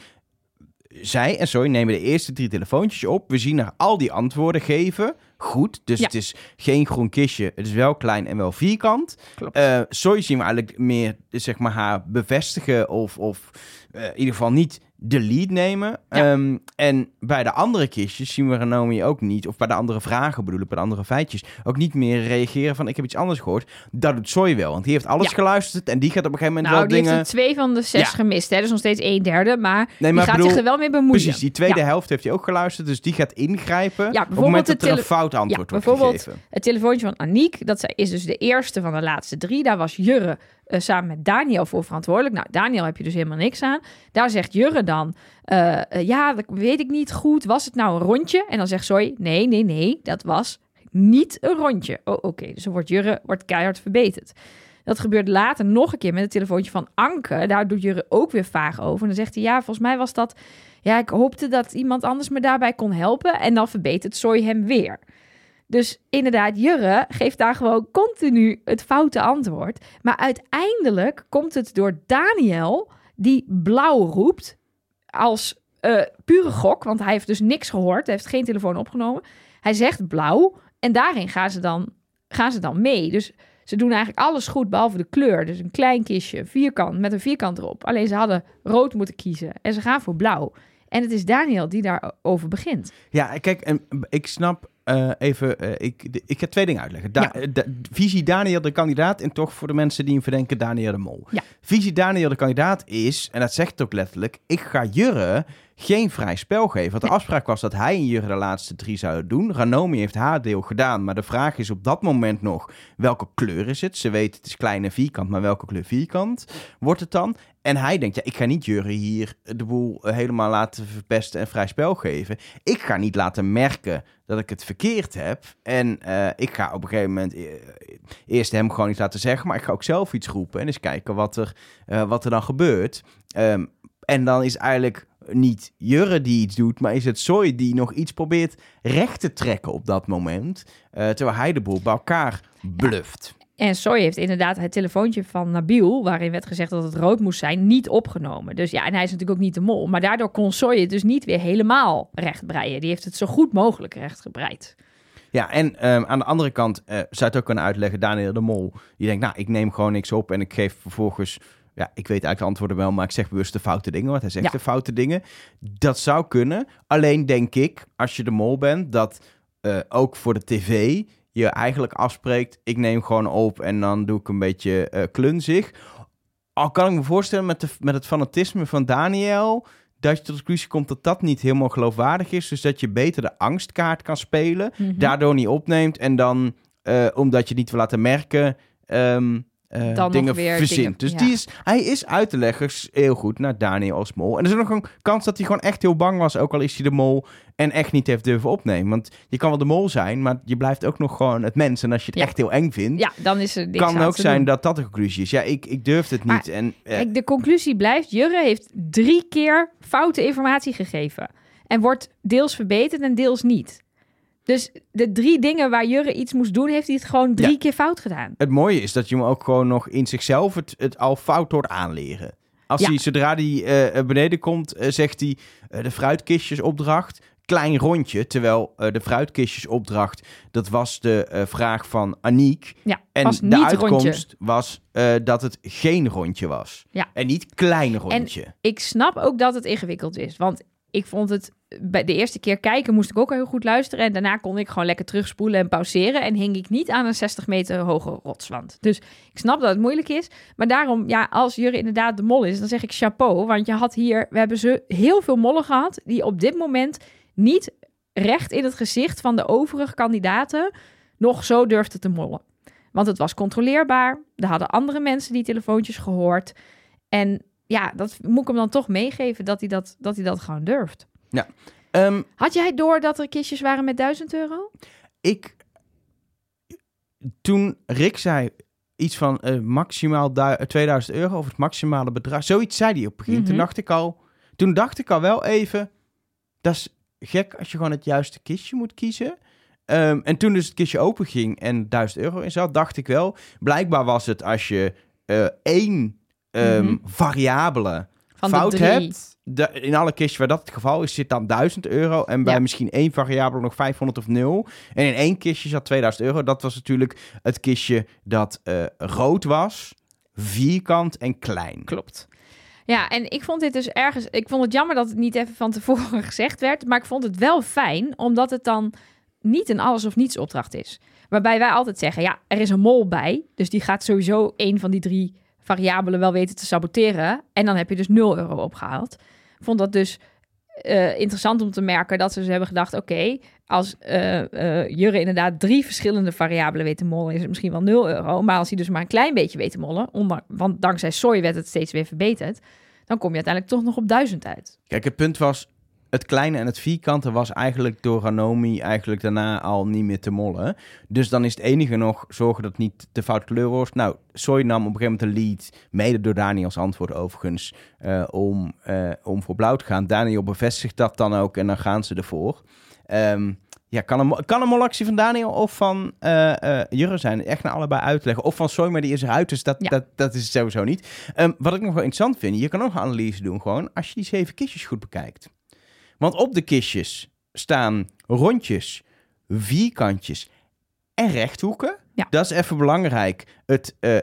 Zij en Zoe nemen de eerste drie telefoontjes op. We zien haar al die antwoorden geven. Goed, dus Ja. het is geen groen kistje. Het is wel klein en wel vierkant. Klopt. Eh Zoe zien we eigenlijk meer, zeg maar, haar bevestigen of, of eh, in ieder geval niet de lead nemen. Ja. Ehm, en bij de andere kistjes zien we Renomi ook niet, of bij de andere vragen bedoel ik, bij de andere feitjes, ook niet meer reageren van ik heb iets anders gehoord. Dat doet Zoe wel, want die heeft alles Ja. geluisterd en die gaat op een gegeven moment nou, wel die dingen... heeft er twee van de zes Ja. gemist. Hè? Dus nog steeds een derde. Maar, Nee, die maar gaat bedoel, zich er wel mee bemoeien. Precies, die tweede Ja. helft heeft hij ook geluisterd, dus die gaat ingrijpen op het bijvoorbeeld moment dat er een fout antwoord Ja, wordt bijvoorbeeld gegeven. Het telefoontje van Aniek, dat zij- is dus de eerste van de laatste drie. Daar was Jurre eh, samen met Daniel voor verantwoordelijk. Nou, Daniel heb je dus helemaal niks aan. Daar zegt Jurre dan, eh, eh, ja, dat weet ik niet goed. Was het nou een rondje? En dan zegt Zoe, nee, nee, nee, dat was niet een rondje. Oh, oké, dus dan wordt Jurre wordt keihard verbeterd. Dat gebeurt later nog een keer met het telefoontje van Anke. Daar doet Jurre ook weer vaag over. En dan zegt hij, ja, volgens mij was dat... Ja, ik hoopte dat iemand anders me daarbij kon helpen. En dan verbetert Zoe hem weer. Dus inderdaad, Jurre geeft daar gewoon continu het foute antwoord. Maar uiteindelijk komt het door Daniel, die blauw roept, als eh, pure gok. Want hij heeft dus niks gehoord, hij heeft geen telefoon opgenomen. Hij zegt blauw en daarin gaan ze dan, gaan ze dan mee. Dus ze doen eigenlijk alles goed, behalve de kleur. Dus een klein kistje, vierkant, met een vierkant erop. Alleen ze hadden rood moeten kiezen en ze gaan voor blauw. En het is Daniel die daarover begint. Ja, kijk, en ik snap eh, even, eh, ik, de- ik ga twee dingen uitleggen. Da- eh, da- visie Daniel de kandidaat en toch voor de mensen die hem verdenken Daniel de Mol. Ja. Visie Daniel de kandidaat is, en dat zegt het ook letterlijk, ik ga Jurre geen vrij spel geven. Want de afspraak was dat hij en Jurre de laatste drie zouden doen. Ranomi heeft haar deel gedaan, maar de vraag is op dat moment nog, welke kleur is het? Ze weet het is klein en vierkant, maar welke kleur vierkant wordt het dan? En hij denkt, ja, ik ga niet Jurre hier de boel helemaal laten verpesten en vrij spel geven. Ik ga niet laten merken dat ik het verkeerd heb. En eh, ik ga op een gegeven moment eh, eerst hem gewoon iets laten zeggen, maar ik ga ook zelf iets roepen en eens kijken wat er, eh, wat er dan gebeurt. Ehm, en dan is eigenlijk niet Jurre die iets doet, maar is het Zoe die nog iets probeert recht te trekken op dat moment. terwijl hij de boel bij elkaar bluft. En Soy heeft inderdaad het telefoontje van Nabil, waarin werd gezegd dat het rood moest zijn, niet opgenomen. Dus ja, en hij is natuurlijk ook niet de mol. Maar daardoor kon Soy het dus niet weer helemaal rechtbreien. Die heeft het zo goed mogelijk rechtgebreid. Ja, en ehm, aan de andere kant eh, zou je het ook kunnen uitleggen, Daniel de Mol. Die denkt, nou, ik neem gewoon niks op en ik geef vervolgens... Ja, ik weet eigenlijk de antwoorden wel, maar ik zeg bewust de foute dingen. Want hij zegt Ja. de foute dingen. Dat zou kunnen. Alleen denk ik, als je de mol bent, dat eh, ook voor de tv je eigenlijk afspreekt... ik neem gewoon op en dan doe ik een beetje eh, klunzig. Al kan ik me voorstellen met, de, met het fanatisme van Daniel... dat je tot de conclusie komt dat dat niet helemaal geloofwaardig is. Dus dat je beter de angstkaart kan spelen Mhm. daardoor niet opneemt. En dan, eh, omdat je het niet wil laten merken, ehm, eh, nog dingen weer verzint. dingen- dus ja. die is, hij is uit te leggen heel goed naar Daniel als mol. En er is ook nog een kans dat hij gewoon echt heel bang was, ook al is hij de mol en echt niet heeft durven opnemen. Want je kan wel de mol zijn, maar je blijft ook nog gewoon het mens. En als je het Ja. echt heel eng vindt, Ja, dan is er kan ook zijn doen. dat dat de conclusie is. Ja, ik, ik durfde het Maar niet. En, eh, Kijk, de conclusie blijft, Jurre heeft drie keer foute informatie gegeven. En wordt deels verbeterd en deels niet. Dus de drie dingen waar Jurre iets moest doen, heeft hij het gewoon drie Ja. keer fout gedaan. Het mooie is dat je hem ook gewoon nog in zichzelf het, het al fout hoort aanleren. Als Ja. hij, zodra hij eh, beneden komt, eh, zegt hij eh, de fruitkistjesopdracht, klein rondje. Terwijl de fruitkistjesopdracht, dat was de vraag van Aniek. Ja, En de uitkomst rondje. was dat het geen rondje was. Ja. En niet klein rondje. Ik snap ook dat het ingewikkeld is. Want ik vond het bij de eerste keer kijken moest ik ook heel goed luisteren. En daarna kon ik gewoon lekker terugspoelen en pauzeren. En hing ik niet aan een 60 meter hoge rotswand. Dus ik snap dat het moeilijk is. Maar daarom, ja, als Jurre inderdaad de mol is, dan zeg ik chapeau. Want je had hier, we hebben ze heel veel mollen gehad. die op dit moment niet recht in het gezicht van de overige kandidaten. nog zo durfden te mollen. Want het was controleerbaar. Er hadden andere mensen die telefoontjes gehoord. En ja, dat moet ik hem dan toch meegeven dat hij dat, dat, hij dat gewoon durft. Ehm, Had jij door dat er kistjes waren met 1000 euro? ik... Toen Rick zei iets van eh, maximaal du- 2000 euro of het maximale bedrag. Zoiets zei hij op het begin. Mhm. Toen dacht ik al... Toen dacht ik al wel even... Dat is gek als je gewoon het juiste kistje moet kiezen. Ehm, en toen dus het kistje open ging en 1000 euro in zat, dacht ik wel... Blijkbaar was het als je eh, één ehm, Mhm. variabele fout hebt... De, in alle kistjes waar dat het geval is, zit dan 1000 euro. En bij Ja. misschien één variabele nog 500 of 0. En in één kistje zat 2000 euro. Dat was natuurlijk het kistje dat eh, rood was, vierkant en klein. Klopt. Ja, en ik vond dit dus ergens... Ik vond het jammer dat het niet even van tevoren gezegd werd. Maar ik vond het wel fijn, omdat het dan niet een alles of niets opdracht is. Waarbij wij altijd zeggen, ja, er is een mol bij. Dus die gaat sowieso een van die drie variabelen wel weten te saboteren. En dan heb je dus 0 euro opgehaald. Vond dat dus eh, interessant om te merken dat ze dus hebben gedacht... oké, als eh, Jurre inderdaad drie verschillende variabelen weet te mollen... is het misschien wel 0 euro. Maar als hij dus maar een klein beetje weet te mollen... Onder, want dankzij Soy werd het steeds weer verbeterd... dan kom je uiteindelijk toch nog op 1000 uit. Kijk, het punt was... Het kleine en het vierkante was eigenlijk door Ranomi eigenlijk daarna al niet meer te mollen. Dus dan is het enige nog zorgen dat het niet de foute kleur wordt. Nou, Soy nam op een gegeven moment de lead, mede door Daniels antwoord overigens, eh, om, eh, om voor blauw te gaan. Daniel bevestigt dat dan ook en dan gaan ze ervoor. Ehm, ja, kan een, kan een molactie van Daniel of van eh, Jurre zijn. Echt naar allebei uitleggen. Of van Soy, maar die is eruit, dus dat, Ja. dat, dat is het sowieso niet. Ehm, wat ik nog wel interessant vind, je kan ook een analyse doen gewoon als je die zeven kistjes goed bekijkt. Want op de kistjes staan rondjes, vierkantjes en rechthoeken. Ja. Dat is even belangrijk. Het eh,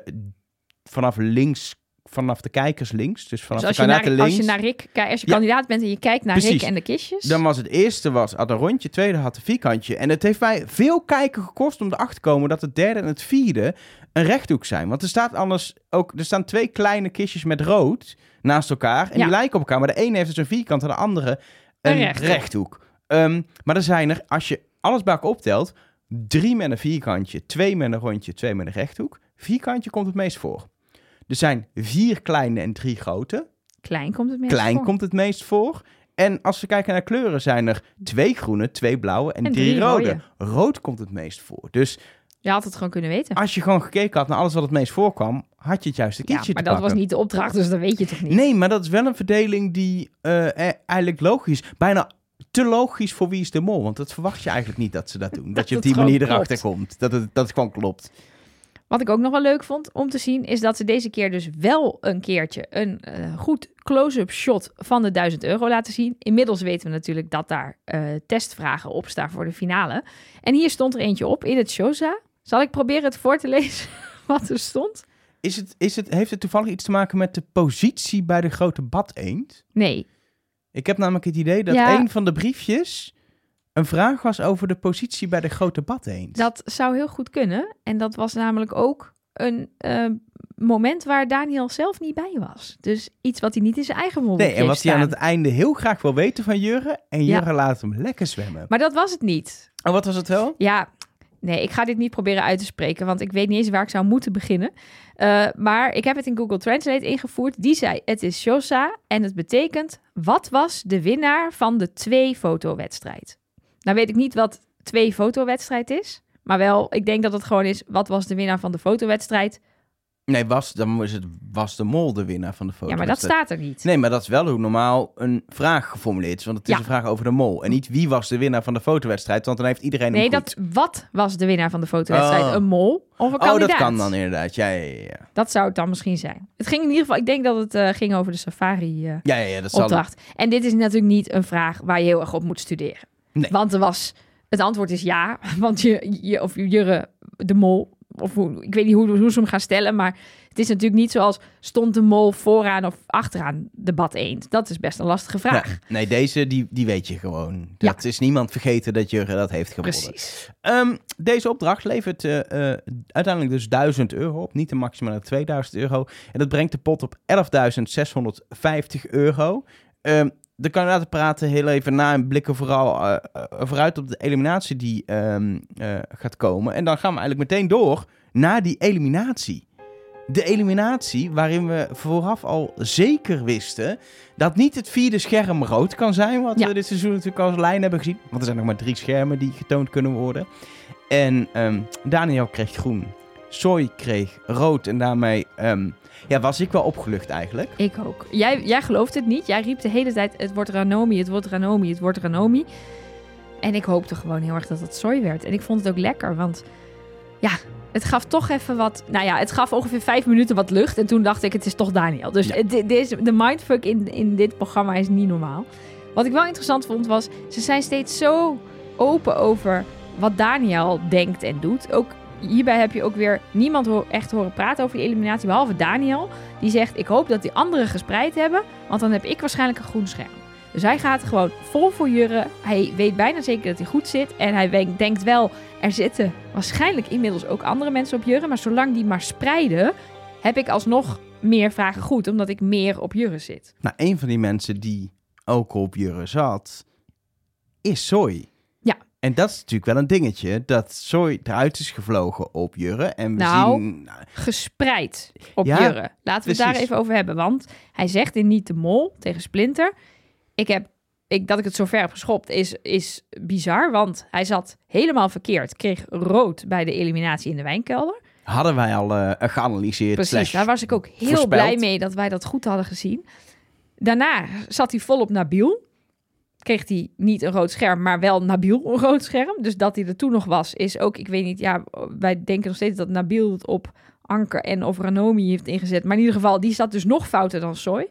vanaf links, vanaf de kijkers links, dus vanaf Dus als de je, naar, kandidaten als links. je naar Rick kijkt, als je Ja. kandidaat bent en je kijkt naar Precies. Rick en de kistjes... Dan was het eerste was, had een rondje, tweede had een vierkantje. En het heeft mij veel kijken gekost om erachter te komen dat het derde en het vierde een rechthoek zijn. Want er staat anders ook, er staan twee kleine kistjes met rood naast elkaar. En Ja. die lijken op elkaar, maar de ene heeft dus een vierkant en de andere een, rechthoek. rechthoek. Ehm, maar er zijn er, als je alles bij elkaar optelt, drie met een vierkantje, twee met een rondje, twee met een rechthoek. Vierkantje komt het meest voor. Er zijn vier kleine en drie grote. Klein komt het meest Klein voor. komt het meest voor. En als we kijken naar kleuren, zijn er twee groene, twee blauwe en, En drie, drie rode. rode. Rood komt het meest voor. Dus Je had het gewoon kunnen weten. als je gewoon gekeken had naar alles wat het meest voorkwam, had je het juiste ja, kietje maar dat was niet de opdracht, dus dat weet je toch niet? Nee, maar dat is wel een verdeling die eh, eh, eigenlijk logisch, bijna te logisch voor wie is de mol. Want dat verwacht je eigenlijk niet dat ze dat doen. Dat je op die manier erachter komt. Dat het, dat het gewoon klopt. Wat ik ook nog wel leuk vond om te zien, is dat ze deze keer dus wel een keertje een eh, goed close-up shot van de 1000 euro laten zien. Inmiddels weten we natuurlijk dat daar testvragen op staan voor de finale. En hier stond er eentje op in het Shoza. Zal ik proberen het voor te lezen wat er stond? Is het, is het, heeft het toevallig iets te maken met de positie bij de grote bad eend? Nee. Ik heb namelijk het idee dat Ja. een van de briefjes een vraag was over de positie bij de grote bad eend. Dat zou heel goed kunnen. En dat was namelijk ook een eh, moment waar Daniel zelf niet bij was. Dus iets wat hij niet in zijn eigen mond Nee, en wat hij aan het einde heel graag wil weten van Jurre. En Ja. Jurre laat hem lekker zwemmen. Maar dat was het niet. En wat was het wel? Ja, Nee, ik ga dit niet proberen uit te spreken, want ik weet niet eens waar ik zou moeten beginnen. Uh, maar ik heb het in Google Translate ingevoerd. Die zei: Het is Shosa en het betekent: Wat was de winnaar van de twee-fotowedstrijd? Nou weet ik niet wat twee-fotowedstrijd is, maar wel, ik denk dat het gewoon is: Wat was de winnaar van de fotowedstrijd? Nee, was, dan is het was de mol de winnaar van de foto. Ja, maar dat staat er niet. Nee, maar dat is wel hoe normaal een vraag geformuleerd is. Want het is Ja. een vraag over de mol. En niet wie was de winnaar van de fotowedstrijd. Want dan heeft iedereen Nee, dat goed. wat was de winnaar van de fotowedstrijd? Oh. Een mol of een Oh, kandidaat? dat kan dan inderdaad. Ja, ja, ja. ja. Dat zou het dan misschien zijn. Het ging in ieder geval, ik denk dat het eh, ging over de safari eh, Ja, ja, ja, dat zal... opdracht. En dit is natuurlijk niet een vraag waar je heel erg op moet studeren. Nee. Want er was, het antwoord is ja, want je, je of Jurre de mol, of hoe, ik weet niet hoe, hoe ze hem gaan stellen, maar het is natuurlijk niet zoals stond de mol vooraan of achteraan debat eend. Dat is best een lastige vraag. Nee, nee, deze die, die weet je gewoon. Ja. Dat is niemand vergeten dat Jurgen dat heeft gewonnen. Precies. Ehm, deze opdracht levert eh, eh, uiteindelijk dus 1000 euro op. Niet de maximale 2000 euro. En dat brengt de pot op 11.650 euro. Ehm, de kandidaten praten heel even na en blikken vooral eh, vooruit op de eliminatie die ehm, eh, gaat komen. En dan gaan we eigenlijk meteen door naar die eliminatie. De eliminatie waarin we vooraf al zeker wisten dat niet het vierde scherm rood kan zijn. Wat Ja. we dit seizoen natuurlijk als lijn hebben gezien. Want er zijn nog maar drie schermen die getoond kunnen worden. En ehm, Daniel kreeg groen. Soy kreeg rood. En daarmee ehm, ja, was ik wel opgelucht eigenlijk. Ik ook. Jij, jij gelooft het niet. Jij riep de hele tijd, het wordt Ranomi, het wordt Ranomi, het wordt Ranomi. En ik hoopte gewoon heel erg dat het soy werd. En ik vond het ook lekker, want ja, het gaf toch even wat... Nou ja, het gaf ongeveer vijf minuten wat lucht. En toen dacht ik, het is toch Daniel. Dus Ja. de mindfuck in, in dit programma is niet normaal. Wat ik wel interessant vond was, ze zijn steeds zo open over wat Daniel denkt en doet. Ook hierbij heb je ook weer niemand echt horen praten over die eliminatie, behalve Daniel. Die zegt, ik hoop dat die anderen gespreid hebben, want dan heb ik waarschijnlijk een groen scherm. Dus hij gaat gewoon vol voor Jurre. Hij weet bijna zeker dat hij goed zit. En hij denkt wel, er zitten waarschijnlijk inmiddels ook andere mensen op Jurre. Maar zolang die maar spreiden, heb ik alsnog meer vragen goed. Omdat ik meer op Jurre zit. Nou, een van die mensen die ook op Jurre zat, is Soy. En dat is natuurlijk wel een dingetje, dat Soy eruit is gevlogen op Jurre. En we Nou, zien... Gespreid op Ja, Jurre. Laten we het daar even over hebben. Want hij zegt in Niet de Mol tegen Splinter... Ik heb, ik, dat ik het zo ver heb geschopt is, is bizar. Want hij zat helemaal verkeerd. Kreeg rood bij de eliminatie in de wijnkelder. hadden wij al eh, geanalyseerd. Precies, daar was ik ook heel voorspeld. blij mee dat wij dat goed hadden gezien. Daarna zat hij volop Nabil. Kreeg hij niet een rood scherm, maar wel Nabil een rood scherm. Dus dat hij er toen nog was, is ook, ik weet niet, ja, wij denken nog steeds dat Nabil het op Anker en of Ranomi heeft ingezet. Maar in ieder geval, die zat dus nog fouter dan Soy.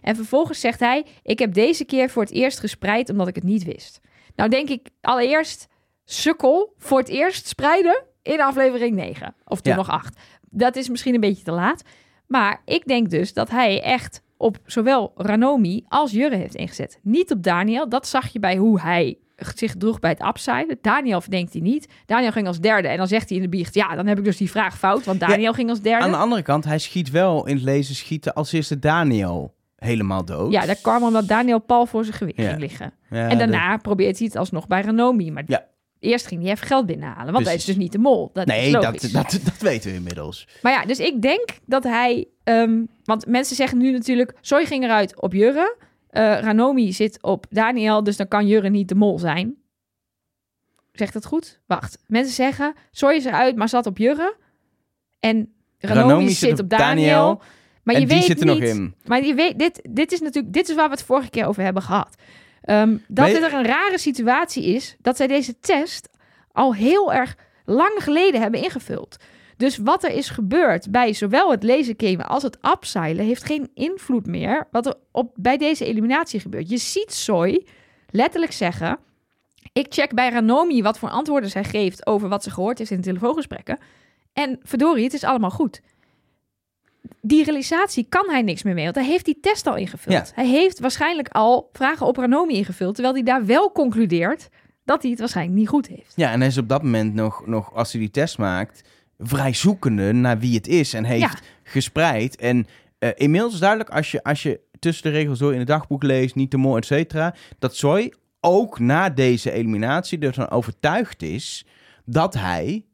En vervolgens zegt hij, ik heb deze keer voor het eerst gespreid omdat ik het niet wist. Nou denk ik allereerst, sukkel, voor het eerst spreiden in aflevering 9. Of toen Ja. nog 8. Dat is misschien een beetje te laat. Maar ik denk dus dat hij echt op zowel Ranomi als Jurre heeft ingezet. Niet op Daniel. Dat zag je bij hoe hij zich droeg bij het upside. Daniel verdenkt hij niet. Daniel ging als derde. En dan zegt hij in de biecht... ja, dan heb ik dus die vraag fout. Want Daniel ging als derde. Aan de andere kant, hij schiet wel in het lezen schieten als eerste Daniel helemaal dood. Ja, dat kwam omdat Daniel pal voor zijn gewicht Ja. ging liggen. Ja, en daarna probeert hij het alsnog bij Ranomi. Maar Ja. Eerst ging hij even geld binnenhalen. Want hij is dus niet de mol. Dat Nee, dat, dat, dat weten we inmiddels. Maar ja, dus ik denk dat hij... ehm, want mensen zeggen nu natuurlijk... Soy ging eruit op Jurre. Eh, Ranomi zit op Daniel. Dus dan kan Jurre niet de mol zijn. Zegt dat goed? Wacht. Mensen zeggen... Soy is eruit, maar zat op Jurre. En Ranomi, zit, op Daniel. Maar en je die weet zit er niet, nog in. Maar je weet, dit, dit is natuurlijk, dit is waar we het vorige keer over hebben gehad. Ehm, dat je- er een rare situatie is, dat zij deze test al heel erg lang geleden hebben ingevuld. Dus wat er is gebeurd bij zowel het lasergamen als het upseilen heeft geen invloed meer wat er op, bij deze eliminatie gebeurt. Je ziet Soy letterlijk zeggen: ik check bij Ranomi wat voor antwoorden zij geeft over wat ze gehoord heeft in de telefoongesprekken. En verdorie, het is allemaal goed die realisatie kan hij niks meer mee, want hij heeft die test al ingevuld. Ja. Hij heeft waarschijnlijk al vragen op Ranomi ingevuld, terwijl hij daar wel concludeert dat hij het waarschijnlijk niet goed heeft. Ja, en hij is op dat moment nog, nog, als hij die test maakt, vrij zoekende naar wie het is. En heeft Ja. gespreid. En eh, inmiddels is duidelijk, als je, als je tussen de regels door in het dagboek leest, niet te mooi, et cetera, dat Soy ook na deze eliminatie er van overtuigd is dat hij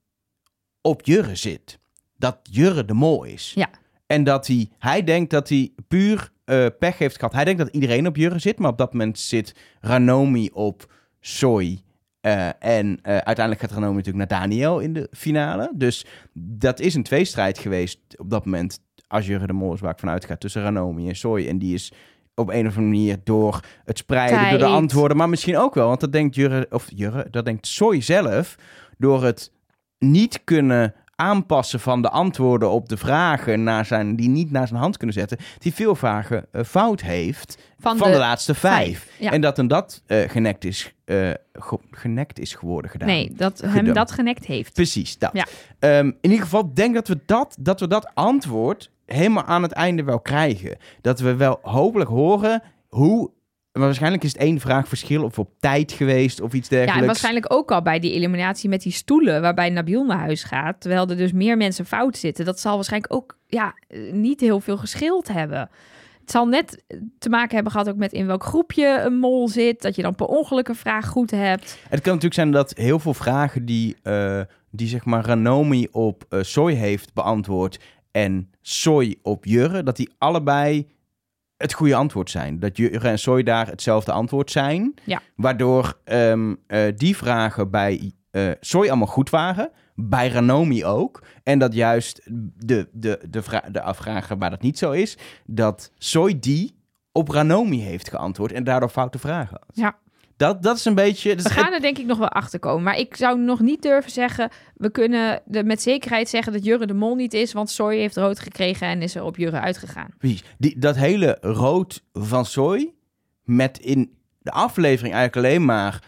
op Jurre zit. Dat Jurre de mol is. Ja. En dat hij, hij denkt dat hij puur eh, pech heeft gehad. Hij denkt dat iedereen op Jurre zit, maar op dat moment zit Ranomi op Soy. Eh, en eh, uiteindelijk gaat Ranomi natuurlijk naar Daniel in de finale. Dus dat is een tweestrijd geweest op dat moment. Als Jurre de Mol is waar ik vanuit ga. Tussen Ranomi en Soy. En die is op een of andere manier door het spreiden, door de antwoorden. Maar misschien ook wel, want dat denkt Jurre, of Jurre, dat denkt Soy zelf. Door het niet kunnen aanpassen van de antwoorden op de vragen naar zijn, die niet naar zijn hand kunnen zetten. Die veel vragen eh, fout heeft Van, van, de, de, laatste vijf. vijf, ja. En dat hem dat eh, genekt, is, eh, ge- genekt is geworden gedaan. nee, dat hem Gedumpt. dat genekt heeft. Precies, dat. Ja. Ehm, in ieder geval denk dat we dat, dat we dat antwoord helemaal aan het einde wel krijgen. Dat we wel hopelijk horen hoe... Maar waarschijnlijk is het één vraag verschil of op tijd geweest of iets Ja, dergelijks. en waarschijnlijk ook al bij die eliminatie met die stoelen, waarbij Nabil naar huis gaat, terwijl er dus meer mensen fout zitten. Dat zal waarschijnlijk ook ja, eh, niet heel veel geschild hebben. Het zal net te maken hebben gehad ook met in welk groepje een mol zit, dat je dan per ongeluk een vraag goed hebt. Het kan natuurlijk zijn dat heel veel vragen die, eh, die zeg maar Ranomi op eh, Soy heeft beantwoord en Soy op Jurre, dat die allebei het goede antwoord zijn. Dat Jurre en Soy daar hetzelfde antwoord zijn. Ja. Waardoor ehm, eh, die vragen bij eh Soy allemaal goed waren. Bij Ranomi ook. En dat juist de, de, de, vra- de vragen waar dat niet zo is, dat Soy die op Ranomi heeft geantwoord en daardoor foute vragen had. Ja. Dat, dat is een beetje... dus We gaan er denk ik nog wel achter komen. Maar ik zou nog niet durven zeggen. We kunnen er met zekerheid zeggen dat Jurre de Mol niet is. Want Soy heeft rood gekregen en is er op Jurre uitgegaan. Precies. Die, dat hele rood van Soy, met in de aflevering eigenlijk alleen maar...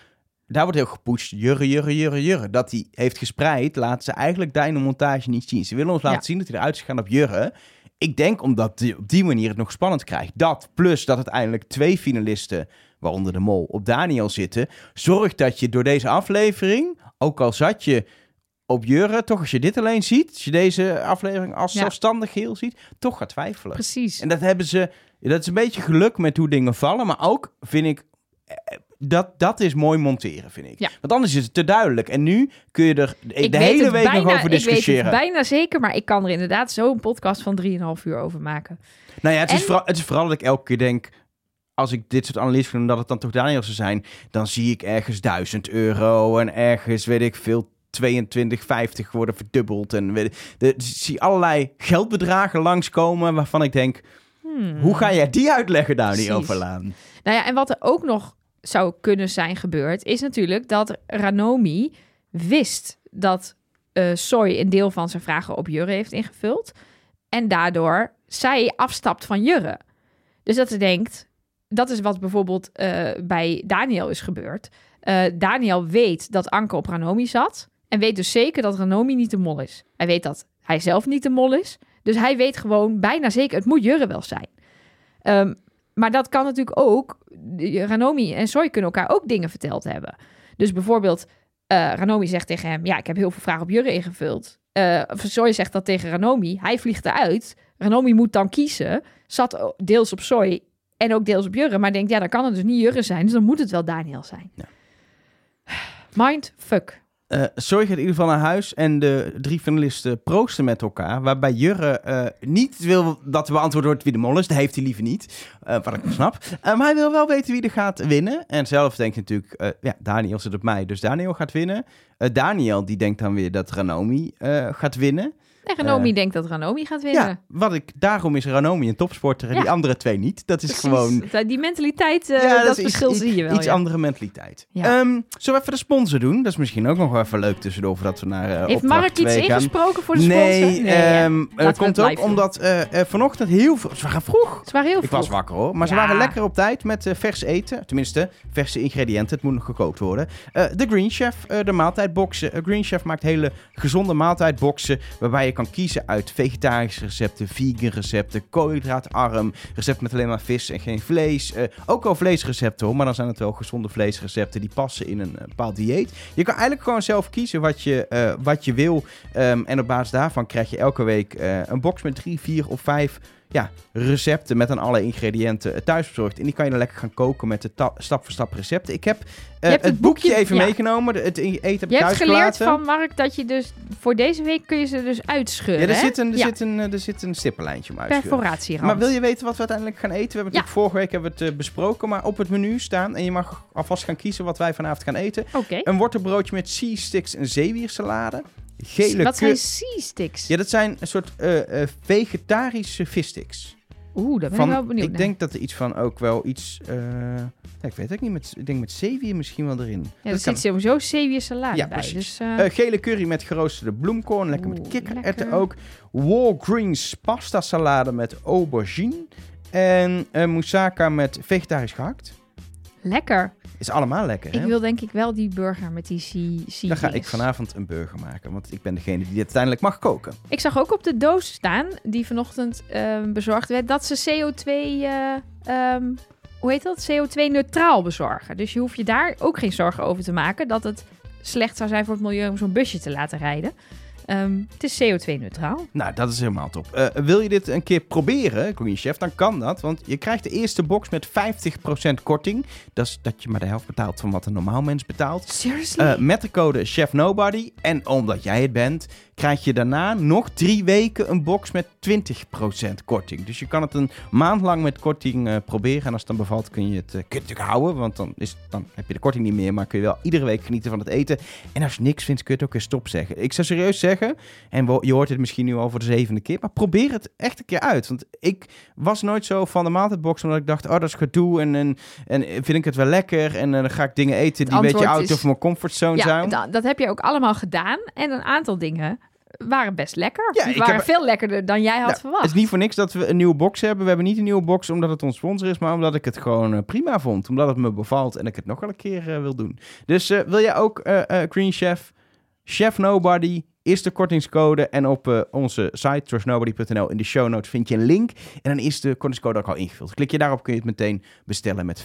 Daar wordt heel gepusht, jurre, jurre, jurre, jurre. Dat hij heeft gespreid, laten ze eigenlijk daar in de montage niet zien. Ze willen ons laten Ja. zien dat hij eruit is gegaan op jurre. Ik denk omdat die, op die manier het nog spannend krijgt. Dat, plus dat uiteindelijk twee finalisten, waaronder de mol, op Daniel zitten... zorgt dat je door deze aflevering, ook al zat je op jurre... toch als je dit alleen ziet, als je deze aflevering als Ja. zelfstandig geheel ziet... toch gaat twijfelen. Precies. En dat hebben ze. Dat is een beetje geluk met hoe dingen vallen. Maar ook vind ik. eh, Dat, dat is mooi monteren, vind ik. Ja. Want anders is het te duidelijk. En nu kun je er de Ik hele week bijna, nog over Ik weet discussiëren. het bijna zeker, maar ik kan er inderdaad zo'n podcast van 3,5 uur over maken. Nou ja, het is, vooral, het is vooral dat ik elke keer denk. Als ik dit soort analyses ga doen, dat het dan toch Daniel zou zijn. Dan zie ik ergens 1000 euro. En ergens, weet ik veel, 22,50 worden verdubbeld. En weet ik, de, ik zie allerlei geldbedragen langskomen. Waarvan ik denk. Hmm. Hoe ga jij die uitleggen, Dani Precies. Overlaan? Nou ja, en wat er ook nog zou kunnen zijn gebeurd, is natuurlijk dat Ranomi wist dat eh Soy een deel van zijn vragen op Jurre heeft ingevuld. En daardoor zij afstapt van Jurre. Dus dat ze denkt, dat is wat bijvoorbeeld eh, bij Daniel is gebeurd. Eh, Daniel weet dat Anke op Ranomi zat. En weet dus zeker dat Ranomi niet de mol is. Hij weet dat hij zelf niet de mol is. Dus hij weet gewoon bijna zeker, het moet Jurre wel zijn. Ehm, maar dat kan natuurlijk ook. Ranomi en Soy kunnen elkaar ook dingen verteld hebben. Dus bijvoorbeeld, eh, Ranomi zegt tegen hem: Ja, ik heb heel veel vragen op Jurre ingevuld. Of Soy zegt dat tegen Ranomi. Hij vliegt eruit. Ranomi moet dan kiezen. Zat deels op Soy en ook deels op Jurre. Maar denkt: Ja, dan kan het dus niet Jurre zijn. Dus dan moet het wel Daniel zijn. Ja. Mind fuck. Eh Soy gaat in ieder geval naar huis en de drie finalisten proosten met elkaar. Waarbij Jurre eh, niet wil dat er beantwoord wordt wie de mol is. Dat heeft hij liever niet, eh, wat ik snap. Maar hij wil wel weten wie er gaat winnen. En zelf denkt natuurlijk, ja, Daniel zit op mij, dus Daniel gaat winnen. Daniel die denkt dan weer dat Ranomi gaat winnen. En Ranomi Eh, denkt dat Ranomi gaat winnen. Ja, wat ik, daarom is Ranomi een topsporter en Ja. die andere twee niet. Dat is Precies. gewoon Dat- Die mentaliteit, eh, Ja, dat, verschil iets, zie je wel. Iets andere mentaliteit. Ehm, zullen we even de sponsor doen? Dat is misschien ook nog wel even leuk tussendoor voordat we naar eh Heeft Mark iets gaan. ingesproken voor de sponsor? Nee, hè? ehm, eh, komt ook omdat vanochtend heel veel... Ze waren vroeg. Het waren heel Ik vroeg. was wakker hoor. Maar ze waren lekker op tijd met vers eten. Tenminste, verse ingrediënten. Het moet nog gekookt worden. De Green Chef, de maaltijdboxen. Green Chef maakt hele gezonde maaltijdboxen. Waarbij je kan kiezen uit vegetarische recepten, vegan recepten, koolhydraatarm. Recepten met alleen maar vis en geen vlees. Eh, ook wel vleesrecepten hoor. Maar dan zijn het wel gezonde vleesrecepten die passen in een eh, bepaald dieet. Je kan eigenlijk gewoon zelf kiezen wat je, eh, wat je wil. Ehm, en op basis daarvan krijg je elke week een box met drie, vier of vijf ja, recepten met aan alle ingrediënten eh, thuis bezorgd. En die kan je dan lekker gaan koken met de ta- stap-voor-stap recepten. Ik heb eh, het, het boekje boekje- even ja. meegenomen. Het eten heb ik Je hebt geleerd van Mark dat je dus voor deze week kun je ze dus uitscheuren. Ja, er zit een, er Ja, zit een, eh, er zit een stippenlijntje om uit te scheuren. perforatierand. Maar wil je weten wat we uiteindelijk gaan eten? We hebben natuurlijk vorige week hebben we het eh, besproken, maar op het menu staan. En je mag alvast gaan kiezen wat wij vanavond gaan eten. Een wortelbroodje met sea sticks en zeewiersalade. Gele Wat zijn sea-sticks? Ja, dat zijn een soort eh, eh, vegetarische vissticks. Oeh, daar ben Van, ik wel benieuwd ik naar. denk dat er iets van ook wel iets... eh, ja, ik weet het ook niet. Met, ik denk met zeewier misschien wel erin. Ja, er Dat kan. zit sowieso zeewiersalade Ja, bij. precies. Dus, gele curry met geroosterde bloemkool. Lekker met kikkererwten ook. Walgreens pasta salade met aubergine. En moussaka met vegetarisch gehakt. lekker. Is allemaal lekker, hè? Ik wil denk ik wel die burger met die sea, Dan ga ik vanavond een burger maken. Want ik ben degene die uiteindelijk mag koken. Ik zag ook op de doos staan, die vanochtend ehm, bezorgd werd, dat ze CO2, eh, ehm, hoe heet dat? CO2-neutraal bezorgen. Dus je hoeft je daar ook geen zorgen over te maken dat het slecht zou zijn voor het milieu om zo'n busje te laten rijden. Ehm, het is CO2-neutraal. Nou, dat is helemaal top. Eh, wil je dit een keer proberen, Green Chef, dan kan dat. Want je krijgt de eerste box met 50% korting. Dat is dat je maar de helft betaalt van wat een normaal mens betaalt. Seriously? Eh, met de code Chef Nobody. En omdat jij het bent, krijg je daarna nog drie weken een box met 20% korting. Dus je kan het een maand lang met korting eh, proberen. En als het dan bevalt, kun je het, kun je het natuurlijk houden. Want dan, is, dan heb je de korting niet meer. Maar kun je wel iedere week genieten van het eten. En als je niks vindt, kun je het ook weer stop zeggen. Ik zou serieus zeggen, en je hoort dit misschien nu al voor de zevende keer. Maar probeer het echt een keer uit. Want ik was nooit zo van de maaltijdbox. Omdat ik dacht, oh dat is gedoe. En, en, en vind ik het wel lekker. En eh, dan ga ik dingen eten die een beetje out is- of mijn comfortzone ja, zijn. da- dat heb je ook allemaal gedaan. En een aantal dingen waren best lekker. Ja, Die waren heb- veel lekkerder dan jij had Nou, verwacht. Het is niet voor niks dat we een nieuwe box hebben. We hebben niet een nieuwe box omdat het ons sponsor is, maar omdat ik het gewoon eh, prima vond. Omdat het me bevalt en ik het nog wel een keer eh, wil doen. Dus eh, wil jij ook eh, Green Chef, Chef Nobody, is de kortingscode. En op onze site, trustnobody.nl, in de show notes vind je een link. En dan is de kortingscode ook al ingevuld. Klik je daarop, kun je het meteen bestellen met 50%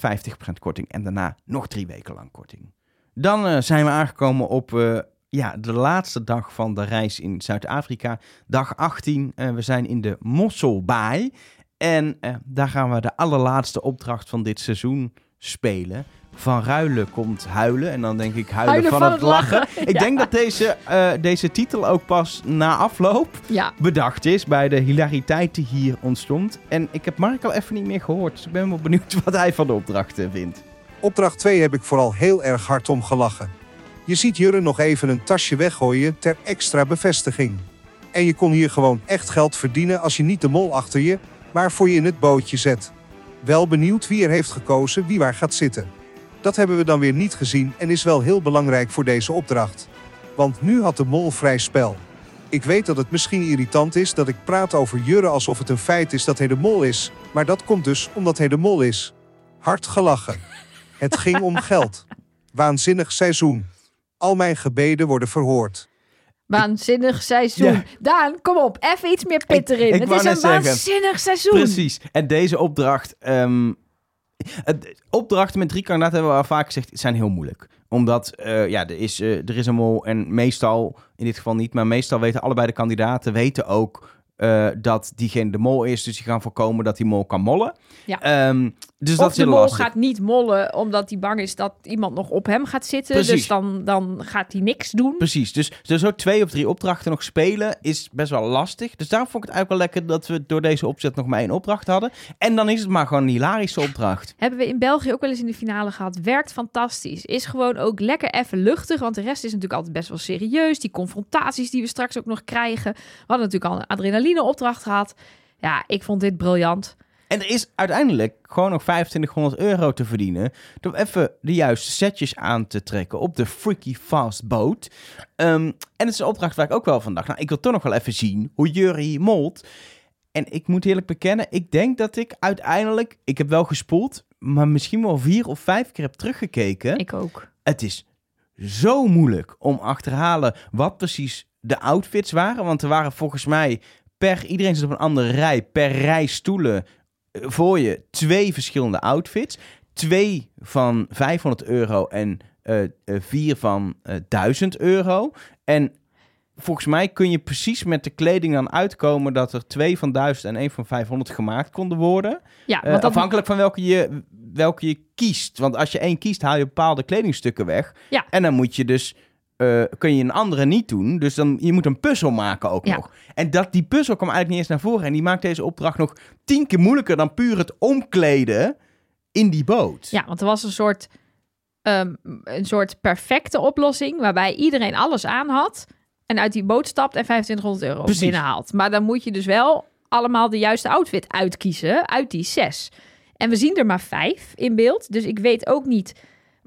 korting. En daarna nog drie weken lang korting. Dan zijn we aangekomen op ja, de laatste dag van de reis in Zuid-Afrika. Dag 18. Eh, we zijn in de Mosselbaai. En eh, daar gaan we de allerlaatste opdracht van dit seizoen spelen. Van ruilen komt huilen. En dan denk ik huilen, van, het lachen. Ik Ja. denk dat deze, eh, deze titel ook pas na afloop Ja, bedacht is bij de hilariteit die hier ontstond. En ik heb Mark al even niet meer gehoord. Dus ik ben wel benieuwd wat hij van de opdracht eh, vindt. Opdracht 2 heb ik vooral heel erg hard om gelachen. Je ziet Jurre nog even een tasje weggooien ter extra bevestiging. En je kon hier gewoon echt geld verdienen als je niet de mol achter je, maar voor je in het bootje zet. Wel benieuwd wie er heeft gekozen wie waar gaat zitten. Dat hebben we dan weer niet gezien en is wel heel belangrijk voor deze opdracht. Want nu had de mol vrij spel. Ik weet dat het misschien irritant is dat ik praat over Jurre alsof het een feit is dat hij de mol is, maar dat komt dus omdat hij de mol is. Hard gelachen. Het ging om geld. Waanzinnig seizoen. Al mijn gebeden worden verhoord. waanzinnig seizoen. Ja. Daan, kom op, even iets meer pit erin. ik het is een zeggen. waanzinnig seizoen. Precies. En deze opdracht. ehm, het- opdrachten met drie kandidaten hebben we al vaak gezegd, zijn heel moeilijk. Omdat eh, ja, er, is, eh, er is een mol en meestal, in dit geval niet, maar meestal weten allebei de kandidaten weten ook eh, dat diegene de mol is. Dus die gaan voorkomen dat die mol kan mollen. Ja. Ehm, dus of dat is de mol lastig. gaat niet mollen omdat hij bang is dat iemand nog op hem gaat zitten. Precies. Dus dan, dan gaat hij niks doen. Precies, dus, dus zo twee of drie opdrachten nog spelen is best wel lastig. Dus daarom vond ik het eigenlijk wel lekker dat we door deze opzet nog maar één opdracht hadden. En dan is het maar gewoon een hilarische opdracht. Hebben we in België ook wel eens in de finale gehad. Werkt fantastisch. Is gewoon ook lekker even luchtig. Want de rest is natuurlijk altijd best wel serieus. Die confrontaties die we straks ook nog krijgen. We hadden natuurlijk al een adrenaline opdracht gehad. Ja, ik vond dit briljant. En er is uiteindelijk gewoon nog 2500 euro te verdienen. Door even de juiste setjes aan te trekken op de Freaky Fast Boat. Ehm, en het is een opdracht waar ik ook wel van dacht. Nou, ik wil toch nog wel even zien hoe Jury hier molt. En ik moet eerlijk bekennen, ik denk dat ik uiteindelijk... Ik heb wel gespoeld, maar misschien wel vier of vijf keer heb teruggekeken. Ik ook. Het is zo moeilijk om achterhalen wat precies de outfits waren. Want er waren volgens mij per... Iedereen zit op een andere rij. Per rij stoelen voor je twee verschillende outfits. Twee van 500 euro en eh, eh, vier van eh 1000 euro. En volgens mij kun je precies met de kleding dan uitkomen dat er twee van 1000 en één van 500 gemaakt konden worden. Ja, afhankelijk van welke je, welke je kiest. Want als je één kiest, haal je bepaalde kledingstukken weg. Ja. En dan moet je dus. Eh, kun je een andere niet doen. Dus dan je moet een puzzel maken ook Ja. nog. En dat, die puzzel kwam eigenlijk niet eens naar voren. En die maakt deze opdracht nog tien keer moeilijker dan puur het omkleden in die boot. ja, want er was een soort, ehm, een soort perfecte oplossing waarbij iedereen alles aan had en uit die boot stapt en 2500 euro Precies. binnenhaalt. Maar dan moet je dus wel allemaal de juiste outfit uitkiezen uit die zes. En we zien er maar vijf in beeld, dus ik weet ook niet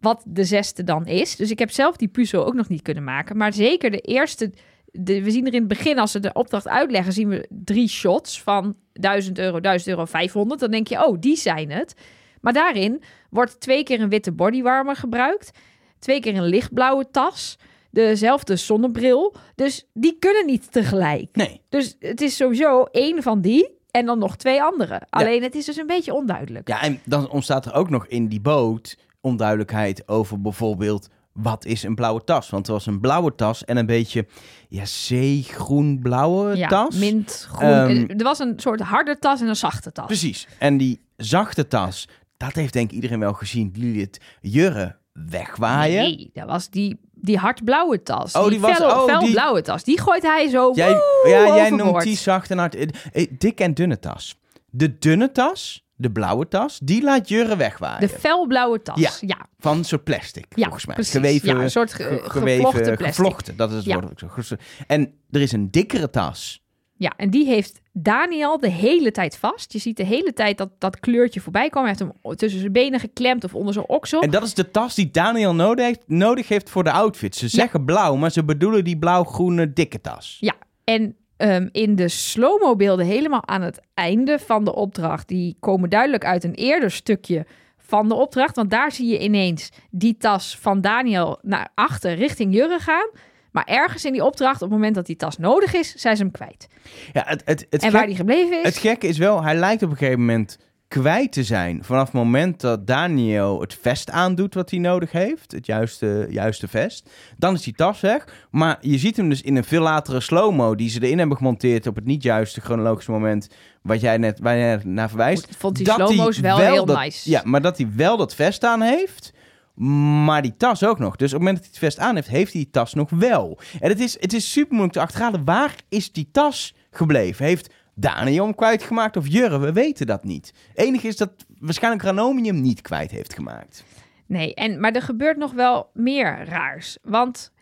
wat de zesde dan is. Dus ik heb zelf die puzzel ook nog niet kunnen maken. Maar zeker de eerste, de, we zien er in het begin, als ze de opdracht uitleggen, zien we drie shots van 1000 euro, 1000 euro, 500. Dan denk je, oh, die zijn het. Maar daarin wordt twee keer een witte bodywarmer gebruikt. Twee keer een lichtblauwe tas. Dezelfde zonnebril. Dus die kunnen niet tegelijk. Nee. Dus het is sowieso één van die en dan nog twee andere. Alleen het is dus een beetje onduidelijk. Ja, en dan ontstaat er ook nog in die boot onduidelijkheid over bijvoorbeeld wat is een blauwe tas? Want er was een blauwe tas en een beetje ja, zeegroen-blauwe Ja, tas. mint, groen. Ehm, er was een soort harde tas en een zachte tas. Precies. En die zachte tas, dat heeft denk ik iedereen wel gezien. Die liet Jurre wegwaaien. Nee, dat was die, die hardblauwe tas. Oh, die was- fel, oh, die- tas. Die gooit hij zo Jij, woe, ja, jij overboord. noemt die zacht en hard. Eh, eh, Dik en dunne tas. De dunne tas, de blauwe tas, die laat Jurre wegwaaien. De felblauwe tas. Ja. Ja, Van soort plastic, Ja, volgens mij. precies. Geweven, Ja, een soort ge- ge- gevlochten plastic. gevlochten, dat is het woord. zo- En er is een dikkere tas. Ja, en die heeft Daniel de hele tijd vast. Je ziet de hele tijd dat, dat kleurtje voorbij komen. Hij heeft hem tussen zijn benen geklemd of onder zijn oksel. En dat is de tas die Daniel nodig heeft, nodig heeft voor de outfit. Ze zeggen blauw, maar ze bedoelen die blauw-groene dikke tas. Ja, en ehm, in de slow-mo beelden helemaal aan het einde van de opdracht... die komen duidelijk uit een eerder stukje van de opdracht. Want daar zie je ineens die tas van Daniel naar achter richting Jurre gaan... Maar ergens in die opdracht, op het moment dat die tas nodig is, zijn ze hem kwijt. Ja, het, het, het, en gek- waar die gebleven is, het gekke is wel, hij lijkt op een gegeven moment kwijt te zijn. Vanaf het moment dat Daniel het vest aandoet wat hij nodig heeft. Het juiste, juiste vest. Dan is die tas weg. Maar je ziet hem dus in een veel latere slow-mo die ze erin hebben gemonteerd op het niet juiste chronologische moment. Wat jij net, waar jij net naar verwijst. Vond die dat slow-mo's wel heel dat- nice. Ja, maar dat hij wel dat vest aan heeft. Maar die tas ook nog. Dus op het moment dat hij het vest aan heeft, heeft hij die tas nog wel. En het is, het is super moeilijk te achterhalen. Waar is die tas gebleven? Heeft Daniel hem kwijtgemaakt of Jurre? We weten dat niet. Het enige is dat waarschijnlijk Ranomi hem niet kwijt heeft gemaakt. Nee, en, maar er gebeurt nog wel meer raars. Want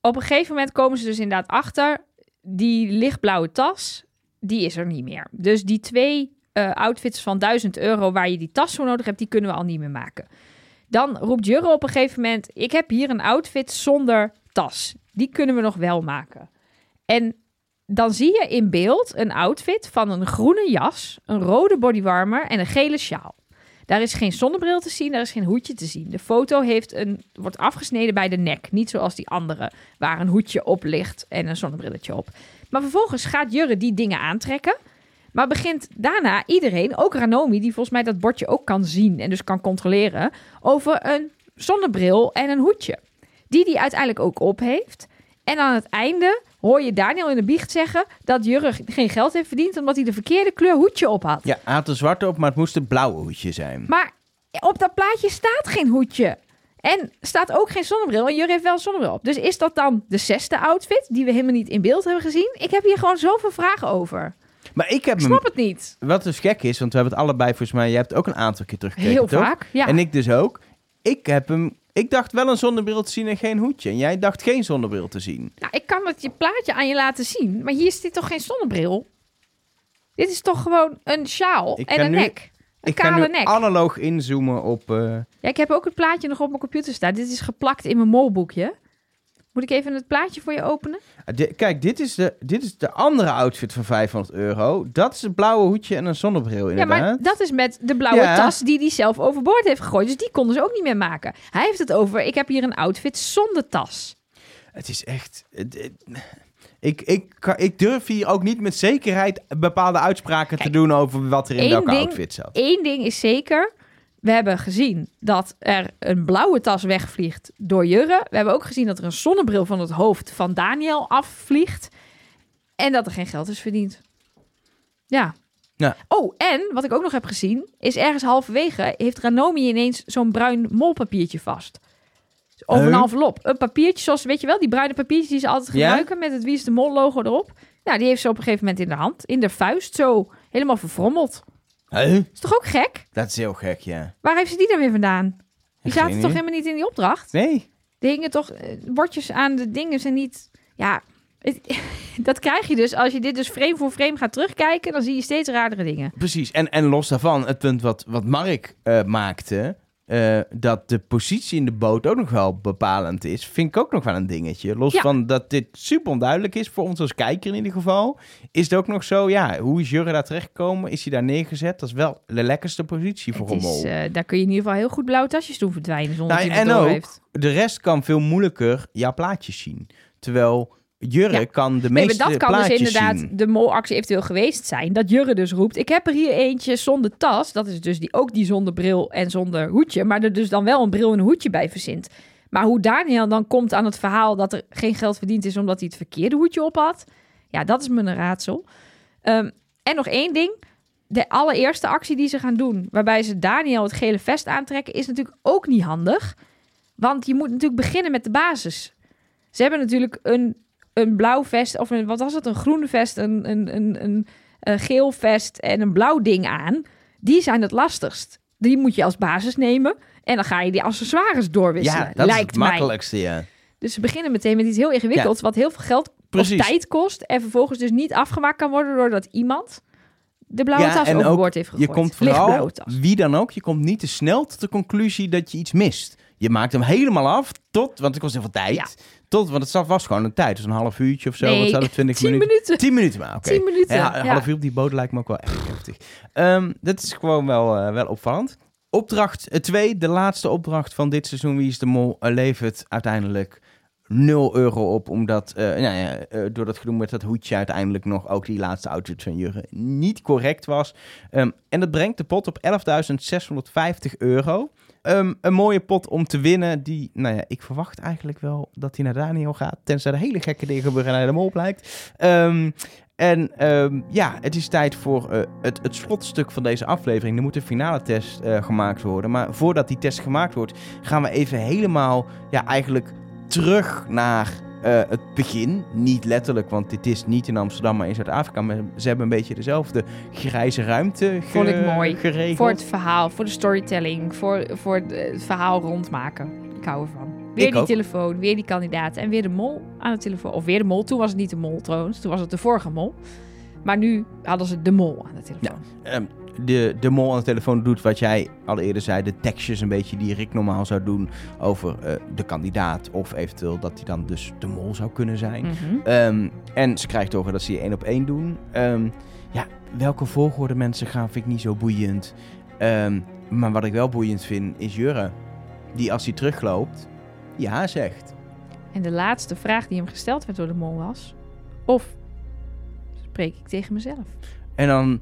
op een gegeven moment komen ze dus inderdaad achter... die lichtblauwe tas, die is er niet meer. Dus die twee eh, outfits van 1000 euro... waar je die tas voor nodig hebt, die kunnen we al niet meer maken. Dan roept Jurre op een gegeven moment... ik heb hier een outfit zonder tas. Die kunnen we nog wel maken. En dan zie je in beeld een outfit van een groene jas... een rode bodywarmer en een gele sjaal. Daar is geen zonnebril te zien, daar is geen hoedje te zien. De foto heeft een, wordt afgesneden bij de nek. Niet zoals die andere, waar een hoedje op ligt en een zonnebrilletje op. Maar vervolgens gaat Jurre die dingen aantrekken. Maar begint daarna iedereen, ook Ranomi, die volgens mij dat bordje ook kan zien en dus kan controleren, over een zonnebril en een hoedje. Die die uiteindelijk ook op heeft. En aan het einde hoor je Daniel in de biecht zeggen dat Jurre geen geld heeft verdiend omdat hij de verkeerde kleur hoedje op had. Ja, hij had een zwarte op, maar het moest een blauwe hoedje zijn. Maar op dat plaatje staat geen hoedje. En staat ook geen zonnebril. En Jurre heeft wel een zonnebril op. Dus is dat dan de zesde outfit die we helemaal niet in beeld hebben gezien? Ik heb hier gewoon zoveel vragen over. Maar ik heb Ik snap het niet. Wat dus gek is, want we hebben het allebei volgens mij... Jij hebt ook een aantal keer teruggekeken, Heel toch? vaak. Ja. En ik dus ook. Ik heb hem... Ik dacht wel een zonnebril te zien en geen hoedje. En jij dacht geen zonnebril te zien. Nou, ik kan het je plaatje aan je laten zien. Maar hier is dit toch geen zonnebril? Dit is toch gewoon een sjaal Ik en een nu- nek. Een ik kale nu nek. analoog inzoomen op... eh, Ja, ik heb ook het plaatje nog op mijn computer staan. Dit is geplakt in mijn molboekje. Moet ik even het plaatje voor je openen? kijk, dit is, de, dit is de andere outfit van 500 euro. Dat is het blauwe hoedje en een zonnebril Ja, inderdaad. maar dat is met de blauwe Ja. tas die hij zelf overboord heeft gegooid. Dus die konden ze ook niet meer maken. Hij heeft het over, ik heb hier een outfit zonder tas. Het is echt... het- het- ik, ik, ik durf hier ook niet met zekerheid bepaalde uitspraken te doen over wat er in welke ding- outfit zat. Eén ding is zeker, We hebben gezien dat er een blauwe tas wegvliegt door Jurre. We hebben ook gezien dat er een zonnebril van het hoofd van Daniel afvliegt. En dat er geen geld is verdiend. Ja. Ja. Oh, en wat ik ook nog heb gezien, is ergens halverwege heeft Ranomi ineens zo'n bruin molpapiertje vast. Dus over een envelop. Een papiertje zoals, weet je wel, die bruine papiertjes die ze altijd Ja? gebruiken met het Wie is de Mol logo erop. Nou, die heeft ze op een gegeven moment in de hand, in de vuist, zo helemaal verfrommeld. Huh? Is toch ook gek? Dat is heel gek, ja. Waar heeft ze die dan weer vandaan? Die zaten toch helemaal niet in die opdracht? Nee. Die hingen toch, eh, bordjes aan de dingen zijn niet... Ja, het- dat krijg je dus. Als je dit dus frame voor frame gaat terugkijken, dan zie je steeds raardere dingen. Precies. En, en los daarvan, het punt wat, wat Mark eh, maakte... eh, dat de positie in de boot ook nog wel bepalend is... vind ik ook nog wel een dingetje. Los Ja. van dat dit super onduidelijk is... voor ons als kijker in ieder geval... is het ook nog zo, ja, hoe is Jurre daar terechtgekomen? Is hij daar neergezet? Dat is wel de lekkerste positie voor Het een eh, daar kun je in ieder geval heel goed blauwe tasjes doen verdwijnen zonder Nou, dat je en het door ook- heeft. De rest kan veel moeilijker jouw plaatjes zien. Terwijl Jurre Ja. kan de Nee, meeste maar dat kan dus plaatjes inderdaad zien. de molactie eventueel geweest zijn. Dat Jurre dus roept, ik heb er hier eentje zonder tas. Dat is dus die, ook die zonder bril en zonder hoedje. Maar er dus dan wel een bril en een hoedje bij verzint. Maar hoe Daniel dan komt aan het verhaal dat er geen geld verdiend is... omdat hij het verkeerde hoedje op had. Ja, dat is me een raadsel. Ehm, en nog één ding. De allereerste actie die ze gaan doen... waarbij ze Daniel het gele vest aantrekken... is natuurlijk ook niet handig. Want je moet natuurlijk beginnen met de basis. Ze hebben natuurlijk een, een blauw vest... of een, wat was het? Een groene vest, een, een, een, een, een geel vest en een blauw ding aan. Die zijn het lastigst. Die moet je als basis nemen... en dan ga je die accessoires doorwisselen. Ja, dat is lijkt het mij. makkelijkste, ja. Dus ze beginnen meteen met iets heel ingewikkelds... wat heel veel geld Precies. of tijd kost... en vervolgens dus niet afgemaakt kan worden... doordat iemand de blauwe Ja, tas en overboord heeft Je gegooid. komt Lichtblauwe vooral, wie dan ook, je komt niet te snel tot de conclusie dat je iets mist. Je maakt hem helemaal af tot, want het kost heel veel tijd. Ja. Tot, want het zat was gewoon een tijd, dus een half uurtje of zo. Nee, wat zou het, 20 tien minuten? minuten. 10 minuten maar, oké. 10 minuten, Ja, een half uur op die boot lijkt me ook wel echt heftig. Ehm dat is gewoon wel, eh, wel opvallend. Opdracht 2, de laatste opdracht van dit seizoen Wie is de Mol, eh, levert uiteindelijk 0 euro op. Omdat, eh, nou ja, eh, door dat gedoe met dat hoedje uiteindelijk nog ook die laatste outfit van Jurgen niet correct was. Ehm, en dat brengt de pot op 11.650 euro. Ehm, een mooie pot om te winnen. Die, nou ja, ik verwacht eigenlijk wel dat hij naar Daniel gaat. Tenzij er hele gekke dingen gebeuren en hij de mol blijkt. Ehm, en ehm, ja, het is tijd voor eh, het, het slotstuk van deze aflevering. Er moet een finale test eh, gemaakt worden. Maar voordat die test gemaakt wordt, gaan we even helemaal, ja, eigenlijk terug naar eh, het begin. Niet letterlijk, want dit is niet in Amsterdam, maar in Zuid-Afrika. Maar ze hebben een beetje dezelfde grijze ruimte ge- Vond ik mooi. geregeld. Voor het verhaal, voor de storytelling, voor, voor het verhaal rondmaken. Ik hou ervan. Weer Ik die ook. telefoon, weer die kandidaat en weer de mol aan de telefoon. Of weer de mol. Toen was het niet de mol trouwens, toen was het de vorige mol. Maar nu hadden ze de mol aan de telefoon. Ehm, de, de mol aan de telefoon doet wat jij al eerder zei. De tekstjes een beetje die Rick normaal zou doen over eh, de kandidaat. Of eventueel dat hij dan dus de mol zou kunnen zijn. Mhm. Ehm, en ze krijgt over dat ze je één op één doen. Ehm, ja, welke volgorde mensen gaan vind ik niet zo boeiend. Ehm, maar wat ik wel boeiend vind is Jurre. Die als hij terugloopt, ja zegt. En de laatste vraag die hem gesteld werd door de mol was... Of spreek ik tegen mezelf? En dan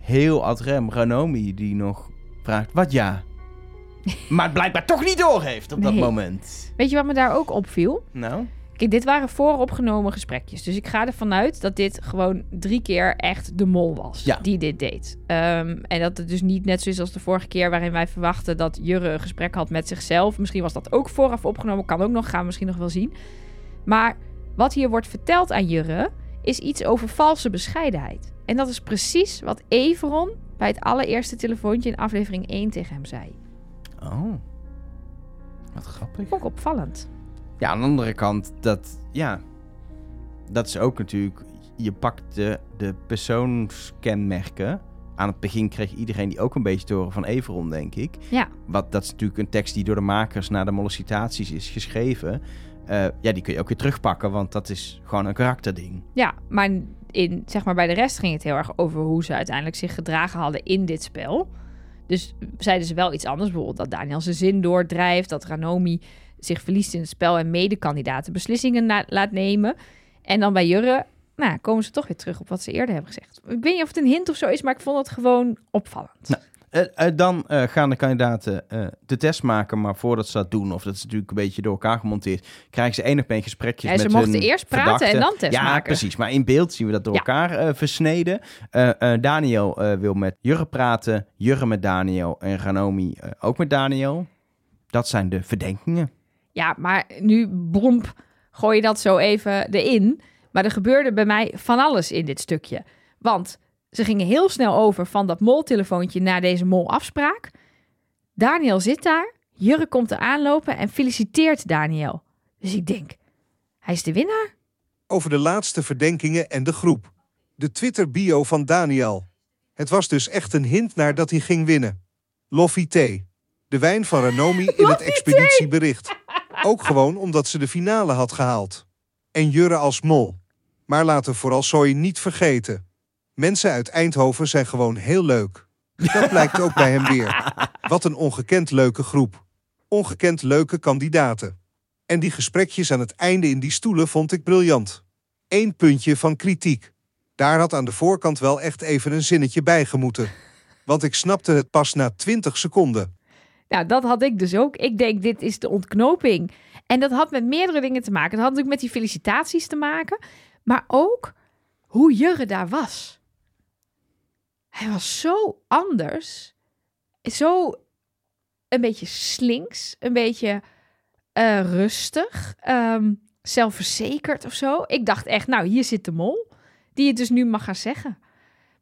heel ad rem Ranomi die nog vraagt, wat ja? maar het blijkbaar toch niet doorheeft op dat Nee. moment. Weet je wat me daar ook opviel? Nou, Kijk, dit waren vooropgenomen gesprekjes. Dus ik ga ervan uit dat dit gewoon drie keer echt de mol was Ja. die dit deed. Ehm, en dat het dus niet net zo is als de vorige keer waarin wij verwachten dat Jurre een gesprek had met zichzelf. Misschien was dat ook vooraf opgenomen, kan ook nog, gaan misschien nog wel zien. Maar wat hier wordt verteld aan Jurre is iets over valse bescheidenheid. En dat is precies wat Everon bij het allereerste telefoontje in aflevering 1 tegen hem zei. oh. Wat grappig. Ik opvallend. Ja, aan de andere kant, dat, ja, dat is ook natuurlijk, je pakt de, de persoonskenmerken. Aan het begin kreeg iedereen die ook een beetje te horen van Everon, denk ik. Ja. Wat, dat is natuurlijk een tekst die door de makers naar de mollicitaties is geschreven. Eh, ja, die kun je ook weer terugpakken, want dat is gewoon een karakterding. Ja, maar in, zeg maar bij de rest ging het heel erg over hoe ze uiteindelijk zich gedragen hadden in dit spel. Dus zeiden ze wel iets anders. Bijvoorbeeld dat Daniel zijn zin doordrijft. Dat Ranomi zich verliest in het spel en medekandidaten beslissingen laat nemen. En dan bij Jurre nou, komen ze toch weer terug op wat ze eerder hebben gezegd. Ik weet niet of het een hint of zo is, maar ik vond het gewoon opvallend. Nou, dan eh, gaan de kandidaten eh, de test maken. Maar voordat ze dat doen, of dat is natuurlijk een beetje door elkaar gemonteerd, krijgen ze één op één gesprekjes Ja, ze met mochten hun eerst praten en dan test ja, maken. precies. Maar in beeld zien we dat door Ja. elkaar eh, versneden. Eh, eh, Daniel eh, wil met Jurre praten, Jurre met Daniel en Ranomi eh, ook met Daniel. Dat zijn de verdenkingen. Ja, maar nu, bromp, gooi je dat zo even erin. Maar er gebeurde bij mij van alles in dit stukje. Want ze gingen heel snel over van dat moltelefoontje naar deze molafspraak. Daniel zit daar, Jurre komt er aanlopen en feliciteert Daniel. Dus ik denk, hij is de winnaar. Over de laatste verdenkingen en de groep. De Twitter-bio van Daniel. Het was dus echt een hint naar dat hij ging winnen. Loffie Thee. De wijn van Ranomi in het expeditiebericht. Ook gewoon omdat ze de finale had gehaald. En Jurre als mol. Maar laten we vooral Soy niet vergeten. Mensen uit Eindhoven zijn gewoon heel leuk. Dat blijkt ook bij hem weer. Wat een ongekend leuke groep. Ongekend leuke kandidaten. En die gesprekjes aan het einde in die stoelen vond ik briljant. Eén puntje van kritiek. Daar had aan de voorkant wel echt even een zinnetje bij gemoeten. Want ik snapte het pas na 20 seconden. Nou, dat had ik dus ook. Ik denk, dit is de ontknoping. En dat had met meerdere dingen te maken. Dat had natuurlijk met die felicitaties te maken. Maar ook hoe Jurre daar was. Hij was zo anders. Zo een beetje slinks. Een beetje eh, rustig. ehm, zelfverzekerd of zo. Ik dacht echt, nou, hier zit de mol. Die het dus nu mag gaan zeggen.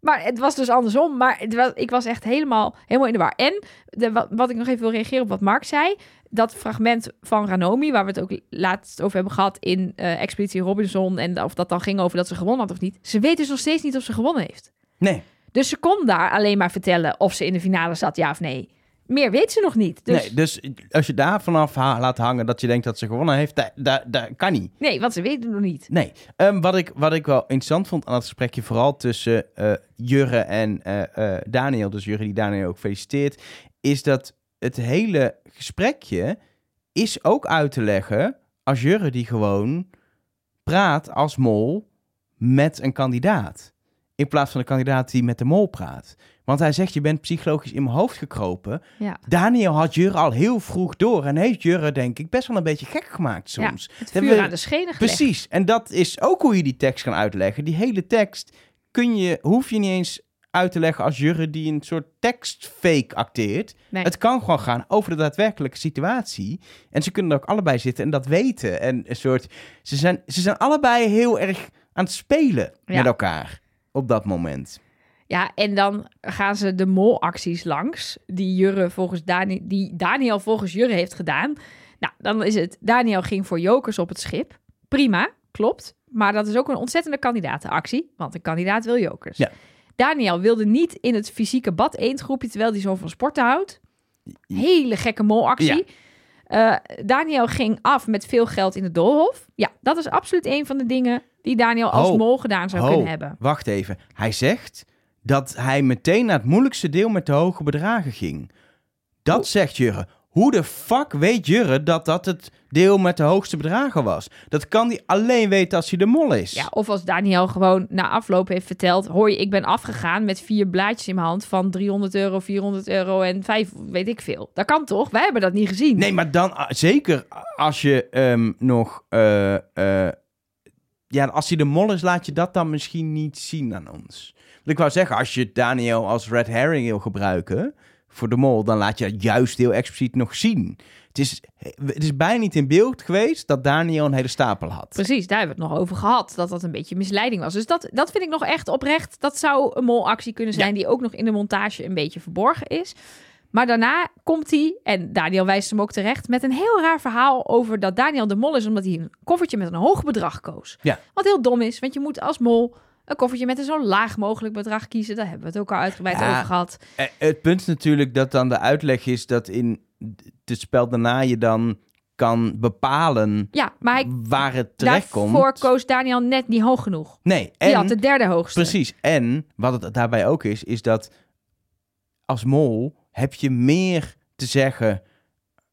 Maar het was dus andersom. Maar ik was echt helemaal, helemaal in de war. En de, wat, wat ik nog even wil reageren op wat Mark zei. Dat fragment van Ranomi, waar we het ook laatst over hebben gehad in eh, Expeditie Robinson. En of dat dan ging over dat ze gewonnen had of niet. Ze weet dus nog steeds niet of ze gewonnen heeft. Nee, Dus ze kon daar alleen maar vertellen of ze in de finale zat, ja of nee. Meer weet ze nog niet. Dus nee, dus als je daar vanaf ha- laat hangen dat je denkt dat ze gewonnen heeft, dat kan niet. nee, want ze weet het nog niet. Nee, Ehm, wat, ik, wat ik wel interessant vond aan het gesprekje, vooral tussen eh, Jurre en eh, eh, Daniel, dus Jurre die Daniel ook feliciteert, is dat het hele gesprekje is ook uit te leggen als Jurre die gewoon praat als mol met een kandidaat. In plaats van een kandidaat die met de mol praat. Want hij zegt, je bent psychologisch in mijn hoofd gekropen. Ja. Daniel had Jurre al heel vroeg door. En heeft Jurre, denk ik, best wel een beetje gek gemaakt soms. Ja, het hebben vuur we- aan de schenen gelegd. Precies. En dat is ook hoe je die tekst kan uitleggen. Die hele tekst kun je, hoef je niet eens uit te leggen als Jurre die een soort tekstfake acteert. Nee. Het kan gewoon gaan over de daadwerkelijke situatie. En ze kunnen er ook allebei zitten en dat weten. En een soort, ze zijn, ze zijn allebei heel erg aan het spelen Ja. met elkaar op dat moment. Ja, en dan gaan ze de molacties langs, die, Jurre volgens Dani die Daniel volgens Jurre heeft gedaan. Nou, dan is het, Daniel ging voor jokers op het schip. Prima, klopt. Maar dat is ook een ontzettende kandidatenactie, want een kandidaat wil jokers. Ja. Daniel wilde niet in het fysieke bad eendgroepje, terwijl hij zo van sporten houdt. Hele gekke molactie. Eh, Daniel ging af met veel geld in het doolhof. Ja, dat is absoluut een van de dingen die Daniel als mol gedaan zou kunnen hebben. Wacht even. Hij zegt dat hij meteen naar het moeilijkste deel met de hoge bedragen ging. Dat Oh. zegt Jurre. Hoe de fuck weet Jurre dat dat het deel met de hoogste bedragen was? Dat kan hij alleen weten als hij de mol is. Ja, of als Daniel gewoon na afloop heeft verteld... hoor je, ik ben afgegaan met vier blaadjes in mijn hand... van 300 euro, 400 euro en vijf, weet ik veel. Dat kan toch? Wij hebben dat niet gezien. Nee, maar dan ah, zeker als je ehm, nog... eh, eh, ja, als hij de mol is, laat je dat dan misschien niet zien aan ons. Want ik wou zeggen, als je Daniel als red herring wil gebruiken voor de mol, dan laat je dat juist heel expliciet nog zien. Het is, het is bijna niet in beeld geweest dat Daniel een hele stapel had. Precies, daar hebben we het nog over gehad. Dat dat een beetje misleiding was. Dus dat, dat vind ik nog echt oprecht. Dat zou een molactie kunnen zijn... die ook nog in de montage een beetje verborgen is. Maar daarna komt hij, en Daniel wijst hem ook terecht... met een heel raar verhaal over dat Daniel de mol is... omdat hij een koffertje met een hoog bedrag koos. Ja. Wat heel dom is, want je moet als mol... een koffertje met een zo laag mogelijk bedrag kiezen. Daar hebben we het ook al uitgebreid Ja. over gehad. Eh, Het punt is natuurlijk dat dan de uitleg is dat in het spel daarna je dan kan bepalen Ja, maar hij, waar het terecht komt. daarvoor koos Daniel net niet hoog genoeg. Nee, Die en had de derde hoogste. Precies. En wat het daarbij ook is, is dat als mol heb je meer te zeggen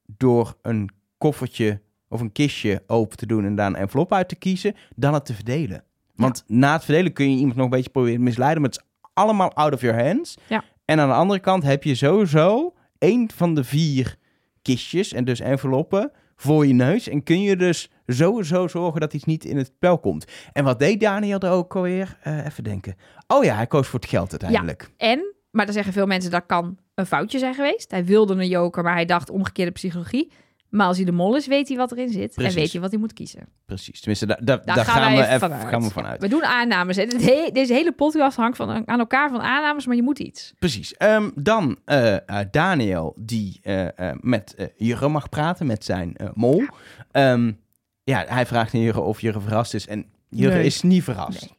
door een koffertje of een kistje open te doen en daar een envelop uit te kiezen, dan het te verdelen. Want na het verdelen kun je iemand nog een beetje proberen te misleiden, maar het is allemaal out of your hands. Ja. En aan de andere kant heb je sowieso één van de vier kistjes en dus enveloppen voor je neus. En kun je dus sowieso zorgen dat iets niet in het spel komt. En wat deed Daniel er ook alweer? Eh, even denken. Oh ja, hij koos voor het geld uiteindelijk. En, maar dan zeggen veel mensen dat kan een foutje zijn geweest. Hij wilde een joker, maar hij dacht omgekeerde psychologie. Maar als hij de mol is, weet hij wat erin zit. Precies. En weet hij wat hij moet kiezen. Precies. Tenminste, da- da- Daar, daar, gaan, we even vanuit. gaan we vanuit. We doen aannames. Hè. Deze hele podcast hangt van, aan elkaar van aannames, maar je moet iets. Precies. Ehm, dan eh, eh, Daniel, die eh, met Jurre mag praten, met zijn mol. Ja. ja, hij vraagt aan of Jurre verrast is. En Jurre Nee. is niet verrast.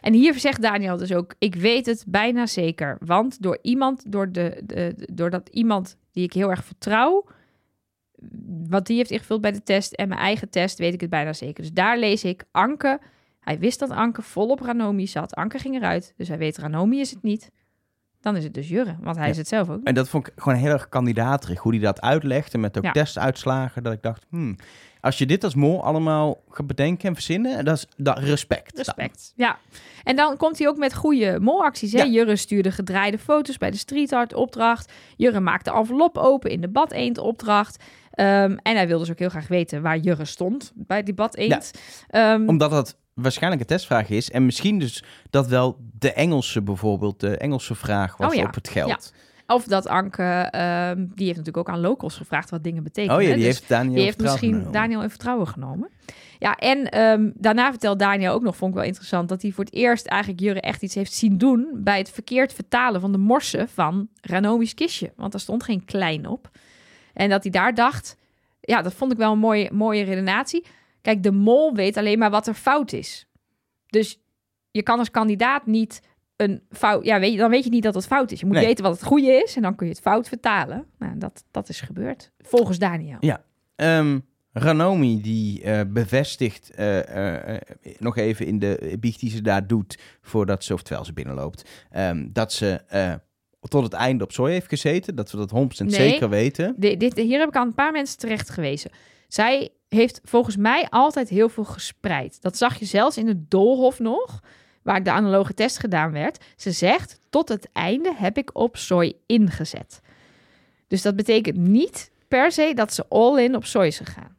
En hier zegt Daniel dus ook: Ik weet het bijna zeker. Want door iemand, door de, de, doordat iemand die ik heel erg vertrouw, wat die heeft ingevuld bij de test en mijn eigen test, weet ik het bijna zeker. Dus daar lees ik Anke. Hij wist dat Anke volop Ranomi zat. Anke ging eruit, dus hij weet Ranomi is het niet. Dan is het dus Jurre, want hij Ja. is het zelf ook. niet. En dat vond ik gewoon heel erg kandidaterig, hoe hij dat uitlegde met ook Ja. testuitslagen. Dat ik dacht, hmm, als je dit als mol allemaal gaat bedenken en verzinnen, dat is dat, respect. Respect. Ja. En dan komt hij ook met goede molacties. Hè? Ja. Jurre stuurde gedraaide foto's bij de street art opdracht. Jurre maakte envelop open in de bad eend opdracht. Ehm, en hij wilde dus ook heel graag weten waar Jurre stond bij die bad eend. Ehm, Omdat dat waarschijnlijk een testvraag is. En misschien dus dat wel de Engelse bijvoorbeeld, de Engelse vraag was Oh ja. op het geld. Of dat Anke, ehm, die heeft natuurlijk ook aan locals gevraagd wat dingen betekenen. Oh ja, die Dus heeft Daniel die heeft vertrouwen misschien genomen. Daniel in vertrouwen genomen. Ja, en daarna vertelt Daniel ook nog, vond ik wel interessant, dat hij voor het eerst eigenlijk Jurre echt iets heeft zien doen bij het verkeerd vertalen van de morsen van Ranomi's kistje. Want daar stond geen klein op. En dat hij daar dacht, ja, dat vond ik wel een mooie, mooie redenatie. Kijk, de mol weet alleen maar wat er fout is. Dus je kan als kandidaat niet een fout, ja, weet je, dan weet je niet dat het fout is. Je moet Nee. weten wat het goede is en dan kun je het fout vertalen. Nou, dat, dat is gebeurd, volgens Daniel. Ehm, Ranomi die eh, bevestigt eh, eh, nog even in de biecht die ze daar doet voordat ze, of terwijl ze binnenloopt, ehm, dat ze tot het einde op zooi heeft gezeten. Dat we dat 100% Nee. zeker weten. Di- dit, hier heb ik aan een paar mensen terecht gewezen. Zij heeft volgens mij altijd heel veel gespreid. Dat zag je zelfs in het doolhof nog, waar de analoge test gedaan werd. Ze zegt, tot het einde heb ik op soy ingezet. Dus dat betekent niet per se dat ze all-in op soy is gegaan.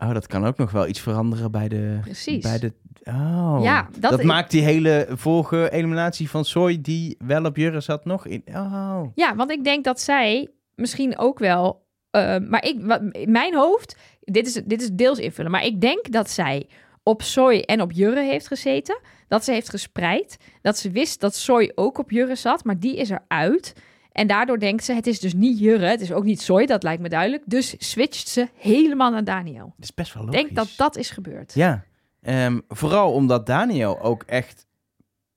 Oh, dat kan ook nog wel iets veranderen bij de... Precies. Bij de oh, Ja, dat- dat, maakt die hele vorige eliminatie van Soy die wel op Jurre zat nog in. Oh. Ja, want ik denk dat zij misschien ook wel. eh, maar ik, wat, in mijn hoofd, dit is, dit is deels invullen. Maar ik denk dat zij op Soy en op Jurre heeft gezeten. Dat ze heeft gespreid. Dat ze wist dat Soy ook op Jurre zat, maar die is eruit. En daardoor denkt ze, het is dus niet Jurre, het is ook niet Soy, dat lijkt me duidelijk. Dus switcht ze helemaal naar Daniel. Dat is best wel Ik logisch. denk dat dat is gebeurd. Ja, Ehm, vooral omdat Daniel ook echt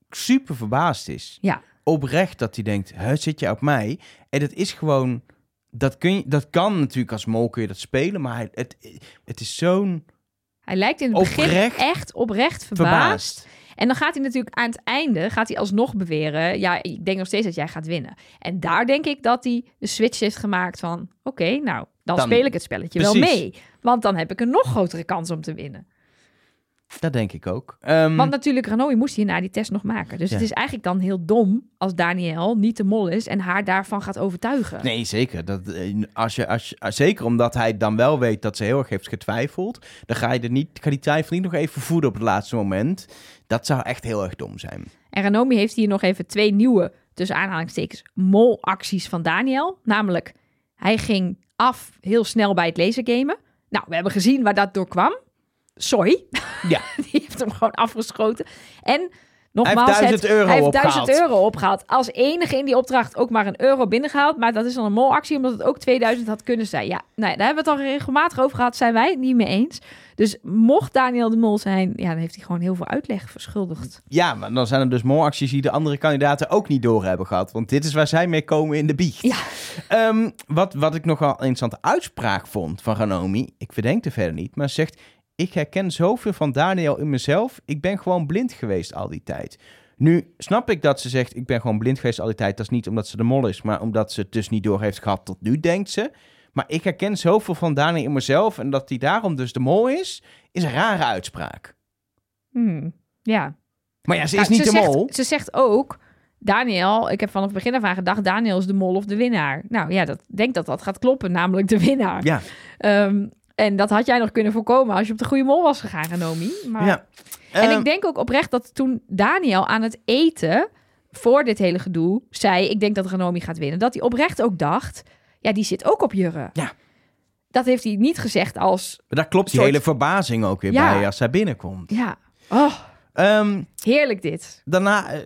super verbaasd is. Ja. Oprecht dat hij denkt, "Huh, zit je op mij? En dat is gewoon, dat, kun je, dat kan natuurlijk als mol kun je dat spelen, maar hij, het, het is zo'n Hij lijkt in het begin echt oprecht verbaasd. verbaasd. En dan gaat hij natuurlijk aan het einde, gaat hij alsnog beweren, ja, ik denk nog steeds dat jij gaat winnen. En daar denk ik dat hij de switch heeft gemaakt van, oké, nou, dan, Dan- speel ik het spelletje wel mee. Want dan heb ik een nog grotere kans om te winnen. Dat denk ik ook. Ehm, Want natuurlijk, Ranomi moest hierna die test nog maken. Dus Ja. het is eigenlijk dan heel dom als Daniel niet de mol is en haar daarvan gaat overtuigen. Nee, zeker. Dat, eh, als je, als je, zeker omdat hij dan wel weet dat ze heel erg heeft getwijfeld. Dan ga je er niet, ga die twijfel niet nog even voeden op het laatste moment. Dat zou echt heel erg dom zijn. En Ranomi heeft hier nog even twee nieuwe, tussen aanhalingstekens, molacties van Daniel. Namelijk, hij ging af heel snel bij het lasergamen. Nou, we hebben gezien waar dat door kwam. Soy. Ja. Die heeft hem gewoon afgeschoten. En Hij nogmaals, heeft 1000 het- euro hij heeft opgehaald. 1000 euro opgehaald. Als enige in die opdracht ook maar een euro binnengehaald. Maar dat is dan een molactie, omdat het ook 2000 had kunnen zijn. Ja, nou ja, daar hebben we het al regelmatig over gehad. Zijn wij het niet mee eens. Dus mocht Daniel de mol zijn, ja, dan heeft hij gewoon heel veel uitleg verschuldigd. Ja, maar dan zijn er dus molacties die de andere kandidaten ook niet door hebben gehad. Want dit is waar zij mee komen in de biecht. Ja. Ehm, wat, wat ik nogal een interessante uitspraak vond van Ranomi, ik verdenk er verder niet, maar ze zegt... Ik herken zoveel van Daniel in mezelf. Ik ben gewoon blind geweest al die tijd. Nu snap ik dat ze zegt, ik ben gewoon blind geweest al die tijd. Dat is niet omdat ze de mol is, maar omdat ze het dus niet door heeft gehad tot nu, denkt ze. Maar ik herken zoveel van Daniel in mezelf en dat hij daarom dus de mol is, is een rare uitspraak. Hmm, ja. Maar ja, ze is niet de zegt, mol. Ze zegt ook Daniel, ik heb vanaf het begin af aan gedacht, Daniel is de mol of de winnaar. Nou ja, dat denk dat dat gaat kloppen, namelijk de winnaar. Ja, Ehm, en dat had jij nog kunnen voorkomen als je op de goede mol was gegaan, Ranomi. Maar... ja. En Ehm, ik denk ook oprecht dat toen Daniel aan het eten voor dit hele gedoe zei: Ik denk dat Ranomi gaat winnen. Dat hij oprecht ook dacht: Ja, die zit ook op Jurre. Ja. Dat heeft hij niet gezegd als: daar klopt die soort- hele verbazing ook weer Ja. bij als zij binnenkomt. Ja, oh, Ehm, heerlijk dit. daarna eh,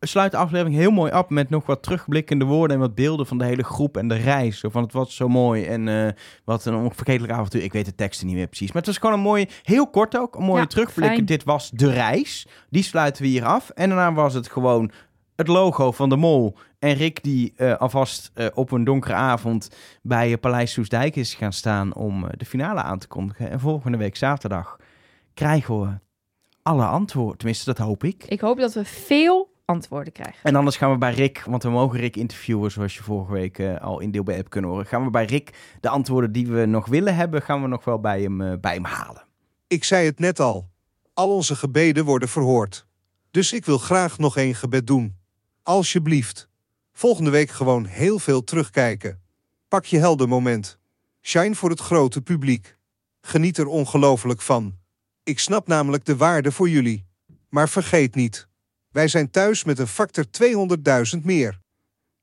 sluit de aflevering heel mooi af met nog wat terugblikkende woorden en wat beelden van de hele groep en de reis. Zo van het was zo mooi en eh, wat een onvergetelijk avontuur. Ik weet de teksten niet meer precies. Maar het was gewoon een mooi, heel kort ook, een mooie Ja, terugblik. fijn. Dit was de reis. Die sluiten we hier af. En daarna was het gewoon het logo van de mol. En Rick die eh, alvast eh, op een donkere avond bij Paleis Soesdijk is gaan staan om de finale aan te kondigen. En volgende week zaterdag krijgen we alle antwoorden. Tenminste, dat hoop ik. Ik hoop dat we veel antwoorden krijgen. En anders gaan we bij Rick, want we mogen Rick interviewen, zoals je vorige week eh, al in deel bij hebt kunnen horen. Gaan we bij Rick de antwoorden die we nog willen hebben, gaan we nog wel bij hem, eh, bij hem halen. Ik zei het net al. Al onze gebeden worden verhoord. Dus ik wil graag nog één gebed doen. Alsjeblieft. Volgende week gewoon heel veel terugkijken. Pak je helder moment. Shine voor het grote publiek. Geniet er ongelooflijk van. Ik snap namelijk de waarde voor jullie. Maar vergeet niet. Wij zijn thuis met een factor 200.000 meer.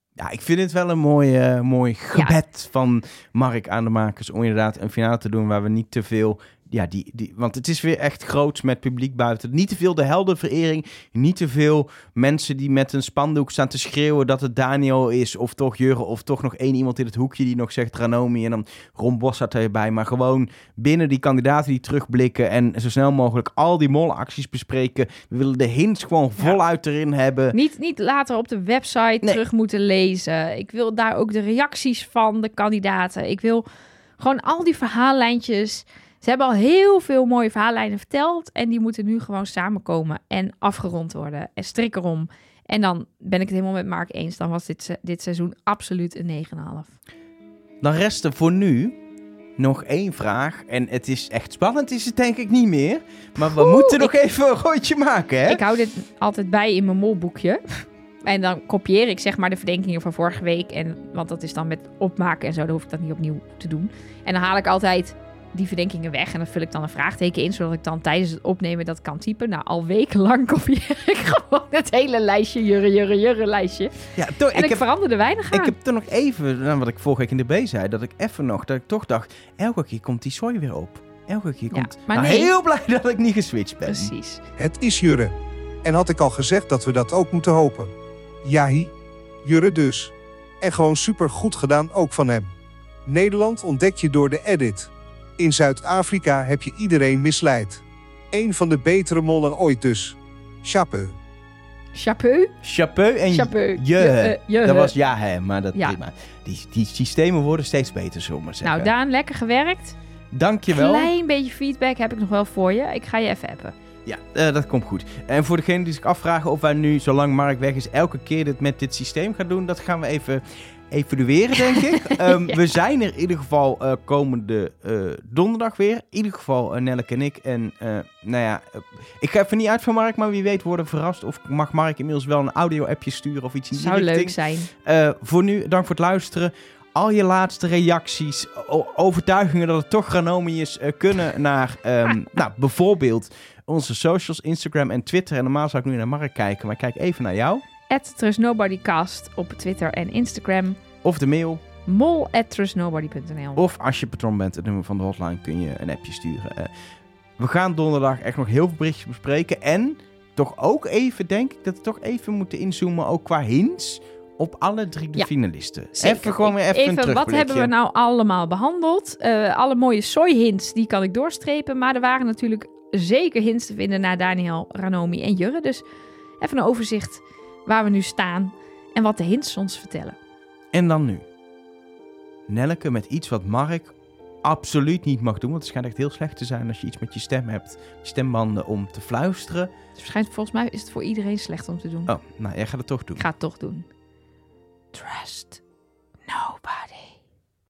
Ja, ik vind het wel een mooi, eh, mooi gebed van Mark aan de makers om inderdaad een finale te doen waar we niet te veel... Ja, die, die, want het is weer echt groots met publiek buiten. Niet te veel de heldenverering. Niet te veel mensen die met een spandoek staan te schreeuwen dat het Daniel is. Of toch Jurre. Of toch nog één iemand in het hoekje die nog zegt Ranomi. En dan Ron Bossart erbij. Maar gewoon binnen die kandidaten die terugblikken. En zo snel mogelijk al die molacties bespreken. We willen de hints gewoon Ja. voluit erin hebben. Niet, niet later op de website Nee. terug moeten lezen. Ik wil daar ook de reacties van de kandidaten. Ik wil gewoon al die verhaallijntjes. Ze hebben al heel veel mooie verhaallijnen verteld. En die moeten nu gewoon samenkomen en afgerond worden. En strik erom. En dan ben ik het helemaal met Mark eens. Dan was dit, dit seizoen absoluut een 9,5. Dan rest er voor nu nog één vraag. En het is echt spannend, is het denk ik niet meer. Maar we Oeh, moeten nog ik- even een rondje maken, hè? Ik hou dit altijd bij in mijn molboekje. En dan kopieer ik zeg maar de verdenkingen van vorige week. En, want dat is dan met opmaken en zo. Dan hoef ik dat niet opnieuw te doen. En dan haal ik altijd die verdenkingen weg. En dan vul ik dan een vraagteken in. Zodat ik dan tijdens het opnemen dat kan typen. Nou, al wekenlang kopieer ik gewoon het hele lijstje. Jurre, jurre, jurre lijstje. Ja, toch, En ik, ik, heb, verander er weinig aan. ik heb er nog even, nou, wat ik vorige week in de B zei, dat ik even nog, dat ik toch dacht, elke keer komt die soy weer op. Elke keer Ja, komt... maar nou, nee. heel blij dat ik niet geswitcht ben. Precies. Het is Jurre. En had ik al gezegd dat we dat ook moeten hopen. Jahi, Jurre dus. En gewoon super goed gedaan ook van hem. Nederland ontdek je door de edit. In Zuid-Afrika heb je iedereen misleid. Eén van de betere mollen ooit dus. Chapeau. Chapeau. Chapeau en Chapeau. je. eh, je. Dat was ja, hè, maar dat Ja. prima. Die, die systemen worden steeds beter, zullen we maar zeggen. Nou, Daan, lekker gewerkt. Dankjewel. Klein beetje feedback heb ik nog wel voor je. Ik ga je even appen. Ja, eh, dat komt goed. En voor degenen die zich afvragen of wij nu, zolang Mark weg is, elke keer dit met dit systeem gaan doen, dat gaan we even evalueren, denk ik. Ehm, Ja. We zijn er in ieder geval eh, komende eh, donderdag weer. In ieder geval uh, Nelleke en ik. En nou ja, ik ga even niet uit van Mark, maar wie weet worden verrast. Of mag Mark inmiddels wel een audio-appje sturen of iets in die Zou leuk zijn. Voor nu, dank voor het luisteren. Al je laatste reacties, overtuigingen dat het toch Granomi is, kunnen naar ehm, nou, bijvoorbeeld onze socials, Instagram en Twitter. En normaal zou ik nu naar Mark kijken, maar ik kijk even naar jou. TrustNobodyCast op Twitter en Instagram. Of de mail. Mol at trustnobody.nl. Of als je patron bent, het nummer van de hotline, kun je een appje sturen. Eh, we gaan donderdag echt nog heel veel berichtjes bespreken. En toch ook even, denk ik, dat we toch even moeten inzoomen, ook qua hints, op alle drie de Ja, finalisten. Zeker. Even gewoon weer even, een wat hebben we nou allemaal behandeld? Eh, alle mooie soy hints, die kan ik doorstrepen. Maar er waren natuurlijk zeker hints te vinden naar Daniel, Ranomi en Jurre. Dus even een overzicht waar we nu staan en wat de hints ons vertellen. En dan nu. Nelleke met iets wat Mark absoluut niet mag doen. Want het schijnt echt heel slecht te zijn als je iets met je stem hebt. Stembanden om te fluisteren. Dus waarschijnlijk, volgens mij is het voor iedereen slecht om te doen. Oh, nou, jij gaat het toch doen. Ik ga het toch doen. Trust